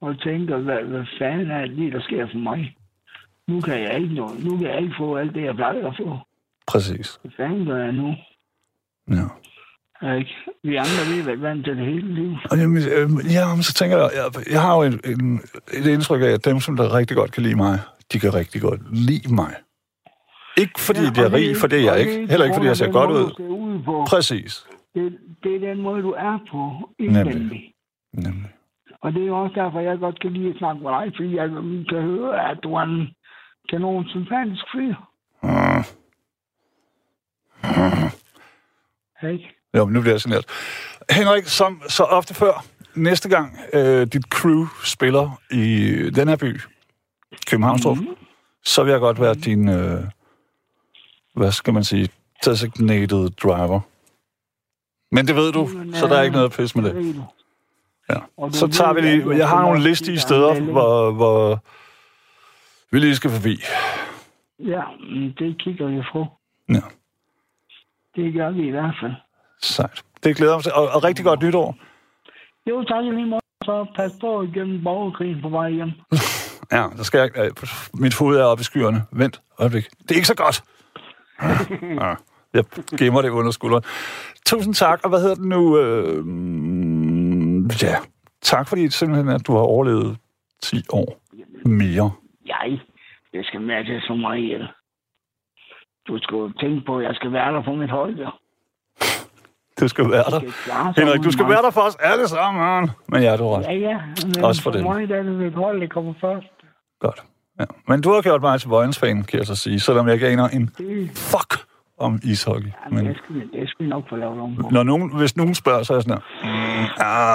og tænker, hvad, hvad fanden er det der sker for mig? Nu kan jeg ikke noget. Nu kan jeg ikke få alt det, jeg plejer at få. Præcis. Hvad fanden gør jeg nu? Ja. Ikke? Vi andre, vi har været vant til det hele liv. Og jamen, øh, ja, så tænker jeg, jeg, jeg har jo en, en, et indtryk af, at dem, som der rigtig godt kan lide mig, de kan rigtig godt lide mig. Ikke fordi ja, de er rig, for det er jeg ikke. Heller ikke, fordi jeg ser godt ud. Præcis. Det, det er den måde, du er på Nemlig. indvendigt. Nemlig. Og det er også derfor, jeg godt kan lide at snakke med dig, fordi jeg kan høre, at du er en kanon sympatisk fyr. Mm. Ikke? Jo, men nu bliver jeg generet. Henrik, som så ofte før, næste gang øh, dit crew spiller i den her by, Københavnstrup, mm. så vil jeg godt være din, øh, hvad skal man sige, designated driver. Men det ved du, så der er ikke noget pis med det. Ja. Så tager vi lige, jeg har nogle listige steder, hvor, hvor vi lige skal forbi. Ja, det kigger vi på. Ja, Det gør vi i hvert fald. sejt. Det glæder mig til, og, og rigtig godt nytår. Jo, tak lige måde. Så pas på igennem borgerkrigen på vej hjem. Ja, der skal jeg... Øh, mit hoved er oppe i skyerne. Vent, øjeblik. Det er ikke så godt. Ja, jeg gemmer det under skulderen. Tusind tak, og hvad hedder det nu? Øh, mm, ja, tak fordi simpelthen, at du har overlevet 10 år mere. Jeg, det skal med til så meget ihjel. Du skal jo tænke på, at jeg skal være der på mit hold, jo. Du skal være der. skal Henrik, du skal være der for os alle sammen. Men ja, du har ret. Ja, ja. Men Også for for det. mig er det mit hold, der kommer først. Godt. Ja. Men du har gjort mig til Vojens-fan, kan jeg så sige, selvom jeg ikke aner en fuck om ishockey. jamen, Men det, skal, vi- det skal vi nok få lavet om når nogen, hvis nogen spørger, så er jeg sådan her, mm,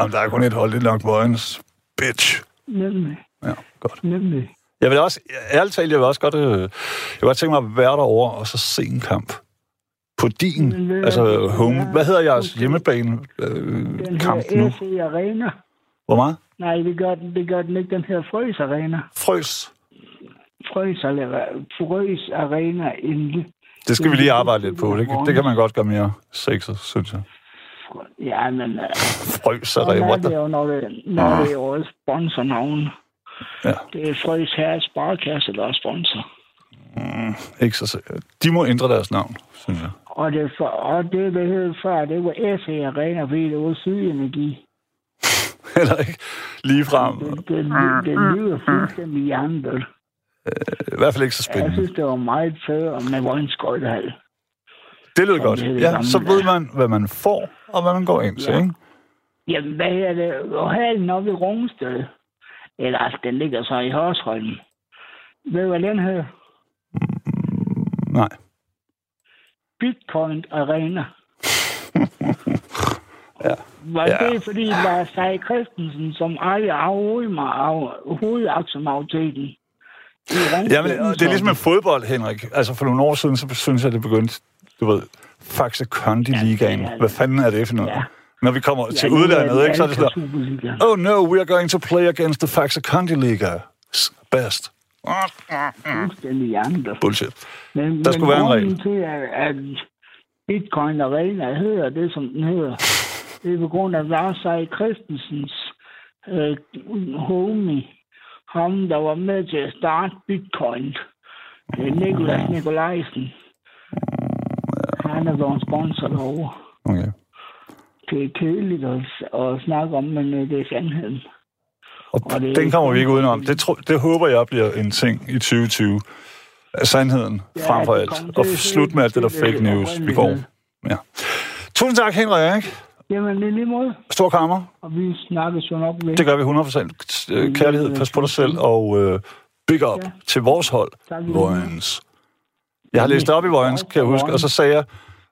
ah, der er kun et hold, det er nok Vojens. Bitch. Nemlig. Ja, godt. Nemlig. Jeg vil også, ærligt talt, jeg vil også godt, øh, jeg vil godt tænke mig at være derovre og så se en kamp. På din, altså home. Hvad hedder jeres hjemmebane øh, Den kamp nu? SC Arena. Hvor meget? Nej, det gør den, det gør den ikke. Den her Frøs Arena. Frøs. Frøs, Frøs Arena Inde. Det skal vi lige arbejde lidt på. Det, det kan man godt gøre mere sexet, synes jeg. Ja, men uh, Frøs er sådan er det jo, når det, når det er jo sponsornavn. Ja. Det er Frøs her Sparkasse, der er sponsor. Ikke så sikkert. De må ændre deres navn, synes jeg. Og det, for, og det, det hed før, det var SC Arena, fordi det var Sydenergi. Eller ikke lige frem. Det, det, det, det lyder fuldstændig hjernedødt. I hvert fald ikke så Jeg spændende. synes, det var meget federe med Vojens Skøjtehal. Det lyder godt. det Ja, så ved man, hvad man får, og hvad man går ind til, Ja. ikke? Jamen, hvad er det? Og halen oppe i Rungsted. Eller altså, den ligger så i Hørsholm. Ved du, hvad den hedder? Nej. Bitcoin Arena. Ja. Var Ja. det, fordi var Sej Christensen, som ejer hovedaktiemajoriteten? Jamen, det er ligesom med fodbold, Henrik. Altså, for nogle år siden, så synes jeg, det begyndte, du ved, Faxe Kondi Ligaen. Hvad fanden er det for noget? Ja. Når vi kommer til nu er udlandet, ikke, så er det sådan, oh no, we are going to play against the Faxe Liga. S- Best. Fuldstændig hjernedødt. Bullshit. Men, Der skulle være en grunden til, at, at Bitcoin Arena hedder det, som den hedder, det er på grund af Lars Seier Christensens øh, homie, ham, der var med til at starte Bitcoin Det er Nikolas Nikolajsen. Han er vores sponsor derovre. Okay. Det er kedeligt at, at snakke om, men øh, det er sandheden. Og, Og det den kommer vi ikke udenom. Det, tro, det håber jeg bliver en ting i 2020. Af Sandheden Ja, frem for alt. Og slut med alt det der fake news, vi går. Ja. Tusind tak, Henrik. Jamen, det er lige måde. Stor kammer. Og vi snakkes jo nok ved. Det gør vi 100%. Øh, Kærlighed, pas på dig selv, og øh, big up Ja. til vores hold. Vojens. Jeg har læst op i Vojens, kan jeg huske, og så sagde jeg,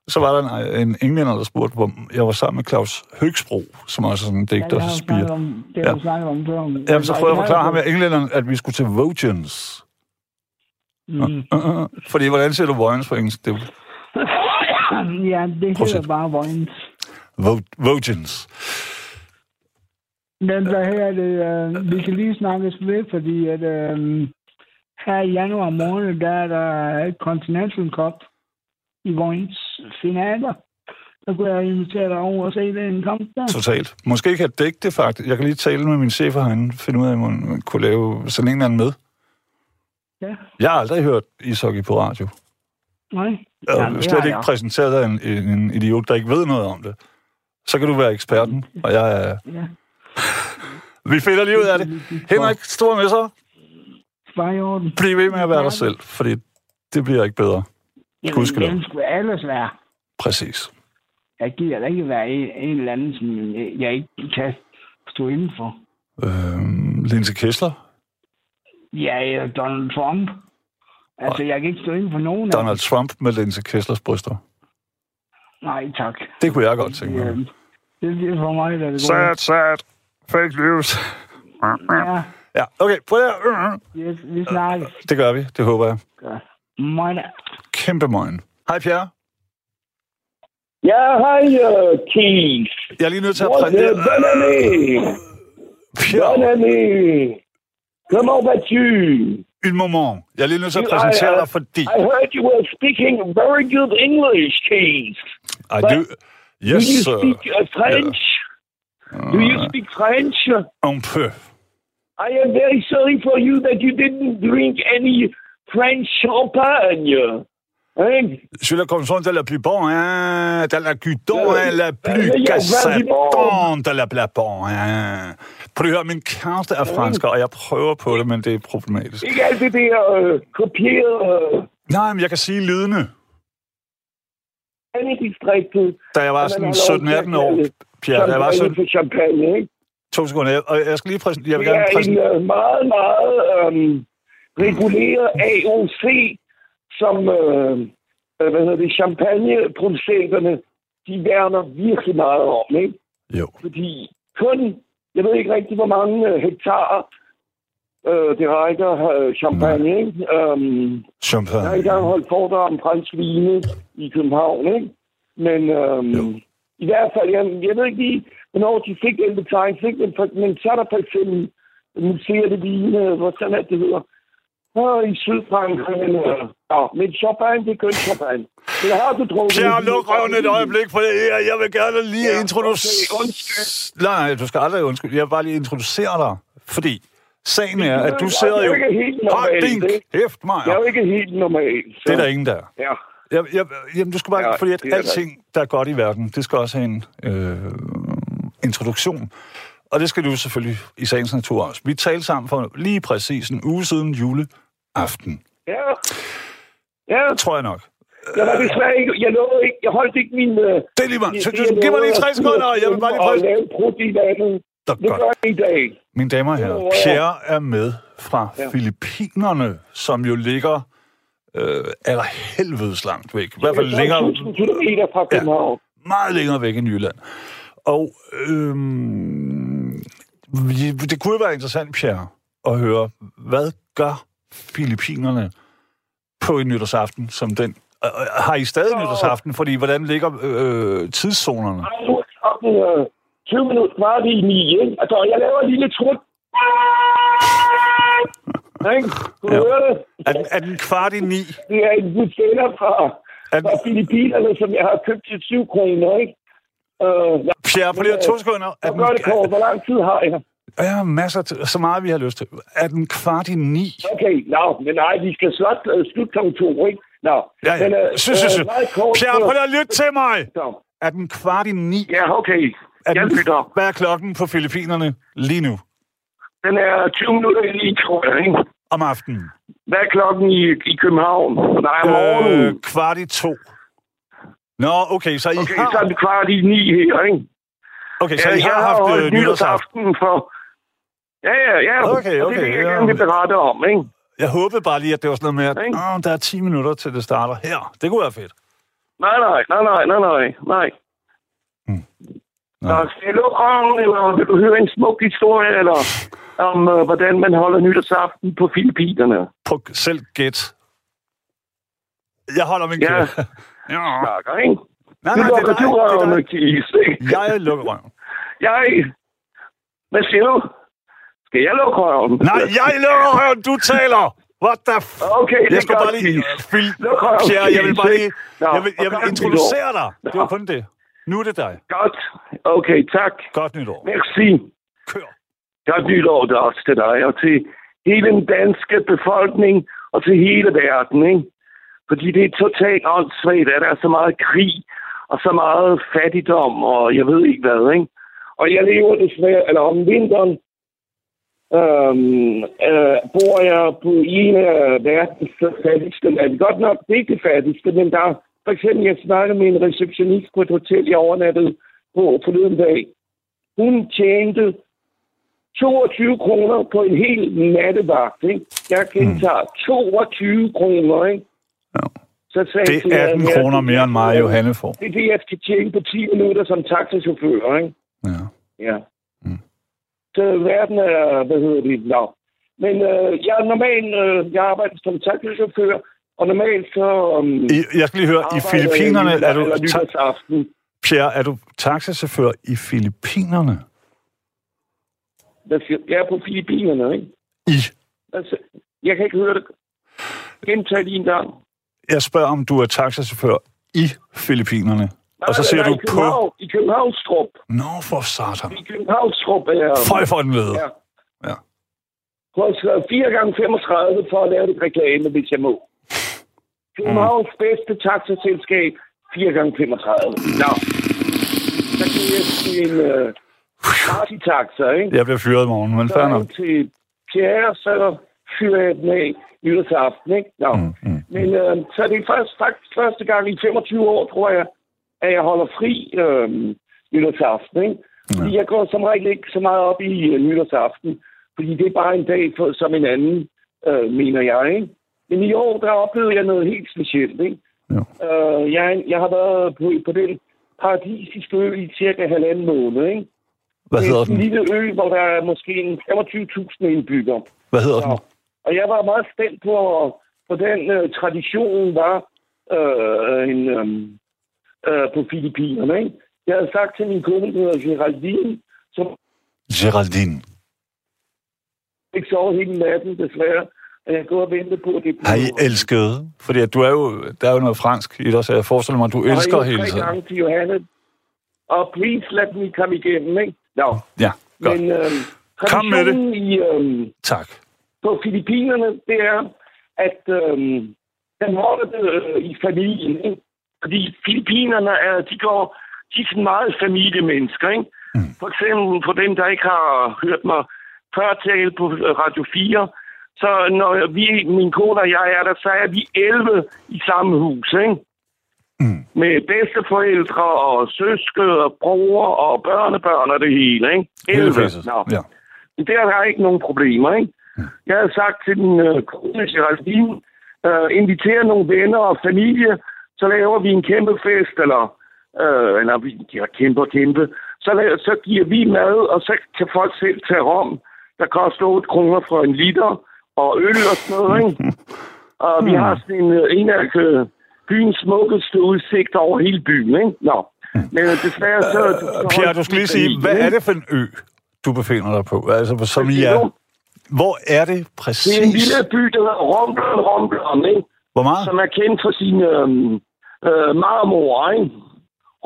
så var der en, en englænder, der spurgte, hvor jeg var sammen med Claus Høgsbro, som også er sådan en Ja, digter vi spire. om, det har snakket om før. Jamen, så prøver jeg at forklare ham, at englænderen, at vi skulle til Vojens. Mm. Uh, uh, fordi, hvordan siger du Vojens på engelsk? Det ja, det Prøv hedder bare Vojens. Vo- Vojens. Men hvad her det, øh, vi kan lige snakkes ved, fordi at, øh, her i januar måned, der er der Continental Cup i Vojens finaler. Så kunne jeg invitere dig over og se den kamp der. Totalt. Måske kan jeg dække det faktisk. Jeg kan lige tale med min chef herinde, finde ud af, om man kunne lave sådan en eller anden med. Ja, Jeg har aldrig hørt ishockey på radio. nej. Jeg har det slet har ikke jeg. præsenteret af en, en, idiot, der ikke ved noget om det. Så kan du være eksperten, og jeg er... Ja. Vi finder lige ud af det. Henrik, stor med sig. Bare i orden. Bliv ved med at være dig selv, fordi det bliver ikke bedre. Jamen, den skulle alles være. Præcis. Jeg gider da ikke være en, en eller anden, som jeg ikke kan stå inden for. Øhm, Linse Kessler. Ja, eller Donald Trump. Altså, jeg kan ikke stå inden for nogen af Donald Trump med Linse Kesslers bryster. Nej, tak. Det kunne jeg godt tænke mig. Ja, det bliver for mig, der er det Sad, sad. Fake news. Ja, Ja, okay. Prøv at... vi, vi snakkes. Det gør vi. Det håber jeg. Mig da. Kæmpe morgen. Hej, Pierre. Ja, hej, uh, Keith. Jeg er lige nødt til at præsentere... bonne Bonne année. Comment vas-tu? un moment. Jeg er lige nødt til at You- præsentere I- dig, fordi... I heard you were speaking very good English, Keith. I do... Do Yes, you sir. speak uh, French? Do you speak French? Un peu. I am very sorry for you that you didn't drink any French champagne. Hein? Le consommateur de la plus bon, hein, de la guidon, Ja, hein, la plus vraiment. de la la bon, hein. Prøv at min kæreste er fransk, og jeg prøver på det, men det er problematisk. Ikke alt det der øh, kopieret øh, Nej, men jeg kan sige lydende. Anne-distriktet. Da jeg var sådan har lov til 17-18 at år, Pierre, da jeg var sådan champagne, ikke? to sekunder, og jeg skal lige præsentere, jeg vil Det gerne er en præsentere, øh, meget, meget øhm, reguleret AOC, som øh, øh, hvad hedder det, champagneproducenterne, de værner virkelig meget om, ikke? jo, Fordi kun, jeg ved ikke rigtig, hvor mange øh, hektar øh, det rækker øh, champagne, ikke? Øhm, jeg har champagne. engang holdt foredrag om fransk vine i København, ikke? Men øhm, i hvert fald, jeg, jeg ved ikke lige, hvornår de fik den betegnelse? Men, men så er der for eksempel museer det vine, hvor sådan at det hedder. Og i Sydfrankrig, men, øh, ja, men champagne, det er kun champagne. Men har du drukket... Pierre, luk røven et øjeblik for her. Jeg vil gerne lige Ja, introducere... okay, undskyld. Nej, nej, du skal aldrig undskylde. Jeg vil bare lige introducere dig. Fordi sagen er, at du Jeg sidder er jo... jo ikke helt Hold normalt, din kæft, Jeg er Maja. jo ikke helt normal. Så. Det er der ingen der. er. Ja. Jeg, jeg, jamen, du skal bare... Ja, fordi at alting, der er godt i verden, det skal også have en øh, introduktion. Og det skal du selvfølgelig i sagens natur også. Vi talte sammen for lige præcis en uge siden juleaften. Ja. Ja, Tror jeg nok. jeg var desværre ikke... Jeg nåede ikke... Jeg holdt ikke min... Øh, Det er lige meget. Så du, giv mig lige tre sekunder, og jeg vil bare lige Og præsentere... lave prut i vandet. Det Det godt. gør jeg i dag. Mine damer og herrer, ja. Pierre er med fra Ja. Filippinerne, som jo ligger øh, aller helvedes langt væk. I hvert fald længere, 1000 kilometer fra København. meget længere væk end Jylland. Og øhm, det kunne jo være interessant, Pierre, at høre, hvad gør Filippinerne på en nytårsaften som den? Øh, øh, Har I stadig nytårsaften? Fordi hvordan ligger øh, tidszonerne? Er klokken øh, 20 minutter kvart i 9, ikke? Altså, jeg laver en lille trut. Ikke? Kunne du Ja. høre det? Er den, er den kvart i ni? Det er en buffetter fra, fra den, Filippinerne, som jeg har købt til 7 kroner, ikke? Øh, jeg Pierre, på lige to sekunder. Er jeg gør det den, kort. Hvor lang tid har jeg? Ja, masser til, så meget vi har lyst til. Er den kvart i ni? Okay, nå, men nej, vi skal slot, uh, slutte kl. to, ikke? Nå, Ja, ja. men, øh, sø, sø. øh, Pierre, så- prøv at lytte til mig! Er den kvart i ni? Ja, okay. Er den, hvad er klokken på Filippinerne lige nu? Den er 20 minutter i ni, tror jeg, ikke? Om aftenen? Hvad er klokken i, i København? Nej, om morgenen. Øh, kvart i to. Nå, okay, så I Okay, har... så er det kvart i ni her, ikke? Okay, så I jeg har haft øh, nytårsaften for... Ja, ja, ja. Okay, og okay, Det er det, jeg ja. gerne vil berette om, ikke? Jeg håbede bare lige, at det var sådan noget med, at åh, der er 10 minutter til det starter her. Det kunne være fedt. Nej, nej, nej, nej, nej, nej, nej. Hmm. Skal jeg lukke røven, eller vil du høre en smuk historie, eller om, øh, hvordan man holder nytårsaften på Filippinerne? På selv gæt. Jeg holder min Ja. kære. Ja. Snakker, ikke? Nej, nej, det lukker er du røven er kis, ikke? Jeg lukker røven. Jeg... Hvad siger du? Skal jeg lukke røven? Nej, jeg lukker røven. Du taler. What the f... Okay, Jeg skal bare lige... Røven, Pierre, jeg vil bare lige... Jeg vil, jeg vil introducere dig. Det var kun det. Nu er det dig. Godt. Okay, tak. Godt nytår. Merci. Kør. Godt nytår det også til dig, og til hele den danske befolkning, og til hele verden, ikke? Fordi det er totalt åndssvagt, at der er så meget krig, og så meget fattigdom, og jeg ved ikke hvad, ikke? Og jeg lever desværre, eller om vinteren, øhm, øh, bor jeg på en af verdens fattigste lande. Godt nok, det ikke det fattigste, men der er, for eksempel, jeg snakkede med en receptionist på et hotel, jeg overnattede på forleden dag. Hun tjente 22 kroner på en hel nattevagt, ikke? Jeg gentager 22 kroner, ikke? Ja. Så sagde jeg Det er hende, 18 ja, kroner mere end mig, Johanne får. Det er det, jeg skal tjene på 10 minutter som taxachauffør, ikke? Ja. Ja. Så verden er, hvad hedder det, nå. Men øh, jeg er normalt, øh, jeg arbejder som taxachauffør, og normalt så... Um, I, jeg skal lige høre, i Filippinerne er du... Ta-. Pierre, er du taxachauffør i Filippinerne? Jeg er på Filippinerne, ikke? I. Altså, jeg kan ikke høre det. Gentag lige en gang. Jeg spørger, om du er taxachauffør i Filippinerne. Og så Nej, nej, du på... I Københavnstrup. Nå, for satan. I Københavnstrup er. Føj for den lede. Ja. Ja. Uh, 4 gange 35 for at lave det reklame, hvis jeg må. Københavns Mm. bedste taxaselskab, 4 gange 35. Nå. Så kan jeg en uh, party-taxa, ikke? Jeg bliver fyret i morgen, men fair er nok. til Pierre, så fyrer jeg den af nytårsaften, ikke? Nå. Mm, mm. Men øh, så er det først, faktisk første gang i 25 år, tror jeg, at jeg holder fri øh, nytårsaften. Ikke? Fordi jeg går som regel ikke så meget op i øh, nytårsaften, fordi det er bare en dag for, som en anden, øh, mener jeg. Ikke? Men i år, der oplevede jeg noget helt specielt. Ikke? Jo. Øh, jeg, jeg har været på, på den paradisiske ø i cirka halvanden måned. Ikke? Hvad Det hedder er en den? lille ø, hvor der er måske en 25.000 indbyggere. Hvad hedder den? Ja. Og jeg var meget spændt på, hvordan øh, traditionen var øh, en, øh, øh, på Filippinerne. Ikke? Jeg havde sagt til min kone, der hedder Geraldine, som Geraldine. ikke sov hele natten, desværre. Og jeg går og venter på, at det Har I elsket? Fordi at du er jo, der er jo noget fransk i dig, så jeg forestiller mig, at du elsker og jeg hele tiden. gange til Johanne. Og please let me komme igennem, ikke? Nå, Ja, godt. men øh, Kom med det. i... Øh, Tak. på Filippinerne, det er, at øhm, den holder det øh, i familien. Ikke? Fordi Filippinerne er, de går, de er sådan meget familiemennesker. Ikke? Mm. For eksempel for dem, der ikke har hørt mig før tale på Radio 4, så når vi, min kone og jeg er der, så er vi 11 i samme hus. Ikke? Mm. Med bedsteforældre og søske og bror og børnebørn og det hele. Ikke? Hele 11. fæsset. Nå. Ja. Der er der ikke nogen problemer, ikke? Jeg har sagt til den øh, kone, Geraldine, øh, inviterer nogle venner og familie, så laver vi en kæmpe fest, eller, øh, eller vi ja, kæmpe og kæmpe. Så, la- så giver vi mad, og så kan folk selv tage rom. Der koster 8 kroner for en liter, og øl og sådan noget, ikke? Og vi har sådan en, øh, en af øh, byens smukkeste udsigt over hele byen, ikke? Nå. Men øh, desværre så... så Pierre, du skal lige sige, hvad er det for en ø, du befinder dig på? Altså, som I er... Hvor er det Det er en præcis? lille by, der hedder Romblon, Romblon, ikke? Hvor meget? som er kendt for sine øhm, øh, marmor, ikke?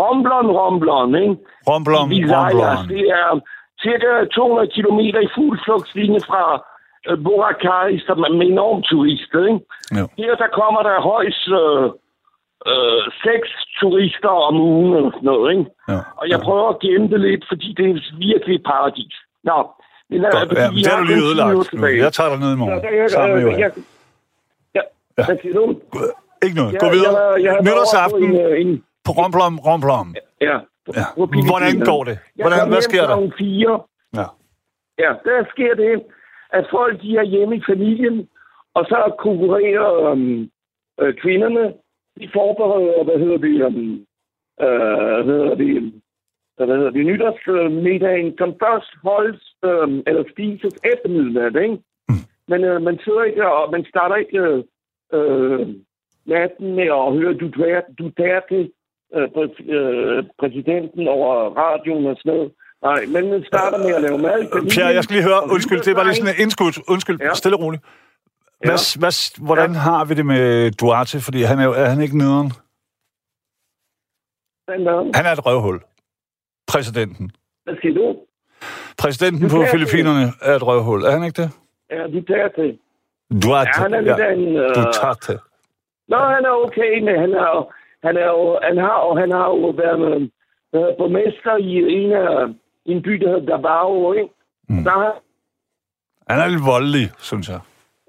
Romblon, Romblon, ikke? Romblom, Visayas, Romblom. det er, cirka 200 km i fuld flugtslinje fra øh, Boracay, som er med enormt turister. Ikke? Jo. Her der kommer der højst øh, øh, seks turister om ugen eller sådan noget. Ikke? Ja. Og jeg prøver at gemme det lidt, fordi det er virkelig et paradis. Nå, men, øh, Godt, fordi ja, men det har du lige 10 ødelagt. Jeg tager dig ned i Så morgen. der, jeg, Sammen med øh, jeg, ja, Ja. hvad siger du? Ikke noget. Gå Jeg- videre. Jeg, jeg, jeg Nytårsaften En, øh, en, på Romplom, Romplom. ja, Ja. Hvordan går det? Hvordan, hvad sker der? Fire. Ja. Ja, der sker det, at folk de er hjemme i familien, og så konkurrerer um, øh, kvinderne. De forbereder, hvad hedder det, um, øh, hvad hedder det, hvad hedder det, nytårsmiddagen, som først holdes, øh, eller spises efter midnat, ikke? Mm. Men øh, man sidder ikke, og man starter ikke øh, øh, natten med at høre Duterte, Duterte øh, præ- øh, præsidenten over radioen og sådan noget. Nej, men man starter med at lave mad. Pierre, jeg skal lige høre. Undskyld, det var lige sådan en indskud. Undskyld, Ja. stille og roligt. Hvad, hvad, hvordan har vi det med Duarte? Fordi han er, jo- er han ikke nederen? Han er et røvhul. Præsidenten. Hvad siger du? Præsidenten på. Filippinerne er et røvhul. Er han ikke det? Ja, Duterte. Duarte. Ja, han er lidt af en... Øh, Duterte. Nå, han er okay, men han er jo, han er jo, han har, og han har jo været med, øh, borgmester i en af en by, der hedder Davao, ikke? Mm. Der har, Han er lidt voldelig, synes jeg.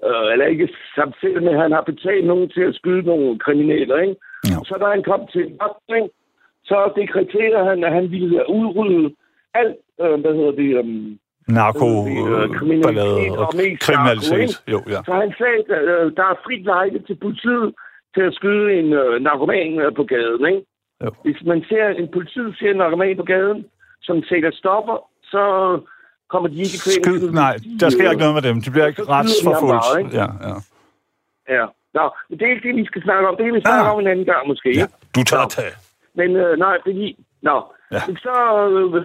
øh, eller ikke samtidig med, han har betalt nogen til at skyde nogle kriminelle, ikke? Ja. Så da han kom til magten, ikke? så dekreterede han, at han ville udrydde alt, øh, hvad hedder det, Narko, Øh, øh, kriminalitet ballade og og kriminalitet. narko, Jo, ja. Så han sagde, at øh, der er frit lejde til politiet til at skyde en øh, narkoman øh, på gaden. Ikke? Jo. Hvis man ser en politiet ser en narkoman på gaden, som sælger stoffer, så kommer de ikke i. Skyd, nej, der sker ikke noget med dem. De bliver ikke retsforfulgt. Ja, ja. Ja. Nå, men det er ikke det, vi skal snakke om. Det kan vi snakke Ah. om en anden gang måske. ja. Du tager tage. Men øh, nej, fordi... Nå, Ja. ja. så, øh,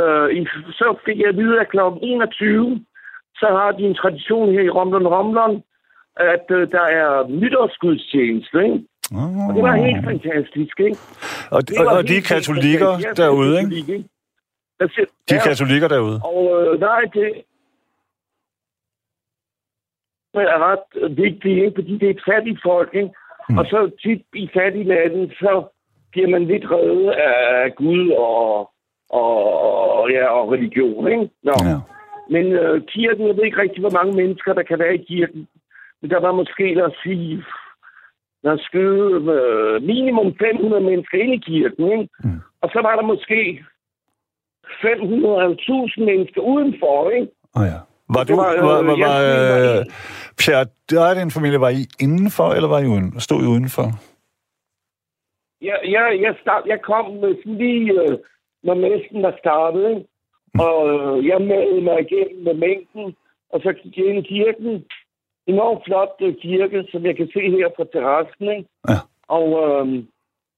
øh, så fik jeg at vide, at kl. 21, så har de en tradition her i Romlund Romlund, at øh, der er nytårsgudstjeneste, ikke? Og det var helt fantastisk, ikke? Og, Det og, og de er katolikker er derude, ikke? ikke? Siger- De er Ja, katolikker derude. og øh, nej, det er ret vigtigt, ikke? fordi det er et fattigt folk, ikke? Mm. Og så tit i fattige lande, så bliver man lidt reddet af Gud og, og, og, ja, og religion, ikke? Nå. Ja. Men øh, kirken, jeg ved ikke rigtig, hvor mange mennesker, der kan være i kirken. Der var måske, lad os sige, der er skyde øh, minimum 500 mennesker ind i kirken, ikke? Mm. Og så var der måske 500 eller 1000 mennesker udenfor, ikke? Oh, ja. Var du, Det var, var, øh, var, var, jeg- øh, Pierre, der er din familie, var I indenfor, eller var I uden? Stod I udenfor? Jeg, jeg, jeg, start, jeg kom med sådan lige, øh, når messen var startet, ikke? Og øh, jeg meldte mig igennem med mængden, og så gik jeg ind i kirken. Enormt flot øh, kirke, som jeg kan se her fra terrassen, ikke? Ja. Og, øh,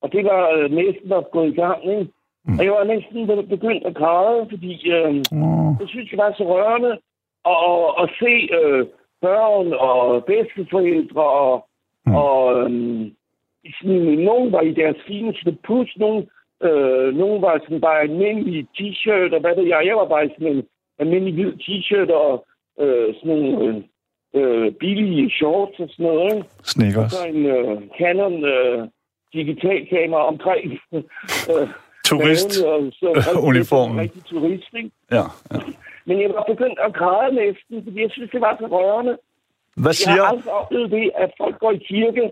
og det var øh, næsten var gået i gang, ikke? Mm. Og jeg var næsten be- begyndt at græde, fordi øh, Oh. jeg synes, det var så rørende at, at, at se øh, børn og bedsteforældre og, Mm. mm. og øhm, sådan, nogen var i deres fineste pus, nogen, øh, nogen var sådan bare almindelige t-shirt og hvad ved jeg. Jeg var bare i sådan en almindelig hvid t-shirt og øh, sådan nogle øh, øh, billige shorts og sådan noget. Ikke? Snickers. Så en øh, Canon øh, digitalkamera omkring øh, Turist. og så uniformen. Rigtig turist, ikke? Ja, ja. Men jeg var begyndt at græde næsten, fordi jeg synes, det var så rørende. Hvad Jeg siger... har aldrig oplevet det, at folk går i kirke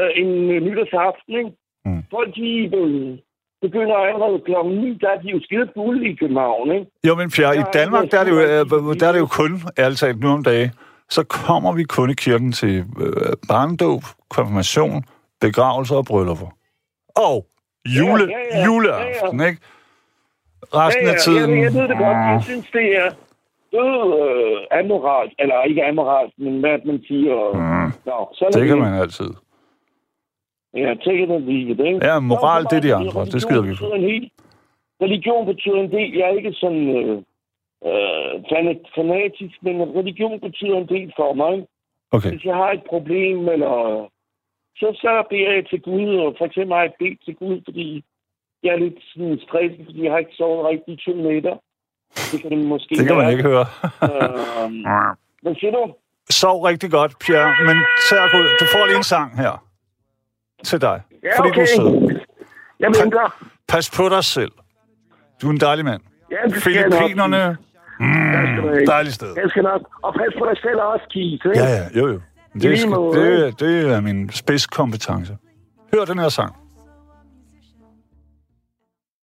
øh, en øh, nytårsaften. Ikke? Mm. Folk, de øh, begynder allerede klokken 9, der er de jo skide fulde i København. Ikke? Jo, men Pierre, i Danmark, der er det jo, øh, der er det jo kun, ærligt talt, nu om dagen, så kommer vi kun i kirken til øh, barndåb, konfirmation, begravelser og bryllupper. Og jule, Ja, ja, ja. juleaften, Ja, ikke? Resten af tiden... Jeg, jeg ved det godt. Jeg synes, det er død øh, amoralsk. Eller ikke amoralsk, men hvad man siger. Mm, Nå, sådan det er kan man altid. Ja, take it or leave it, ikke? Ja, moral, Nå, det er de andre. Det skider vi på. Religion betyder en del. Jeg er ikke sådan øh, øh, fan- fanatisk, men religion betyder en del for mig. Okay. Hvis jeg har et problem, eller så, så beder jeg til Gud, og for eksempel har jeg bedt til Gud, fordi jeg er lidt sådan stresset, fordi jeg har ikke sovet rigtig to nætter. Det kan det måske Det kan man ikke høre. Øhm, hvad siger du? Sov rigtig godt, Pierre, men tag ud. Du får lige en sang her. Til dig. Ja, fordi du er okay. sød. Jeg venter. Pas på dig selv. Du er en dejlig mand. Ja. Filippinerne. Mm, dejligt sted. Jeg skal nok. Og pas på dig selv også, Keith. Ikke? Ja, ja, jo, jo. Det, skal, det, det er min spidskompetence. Hør den her sang.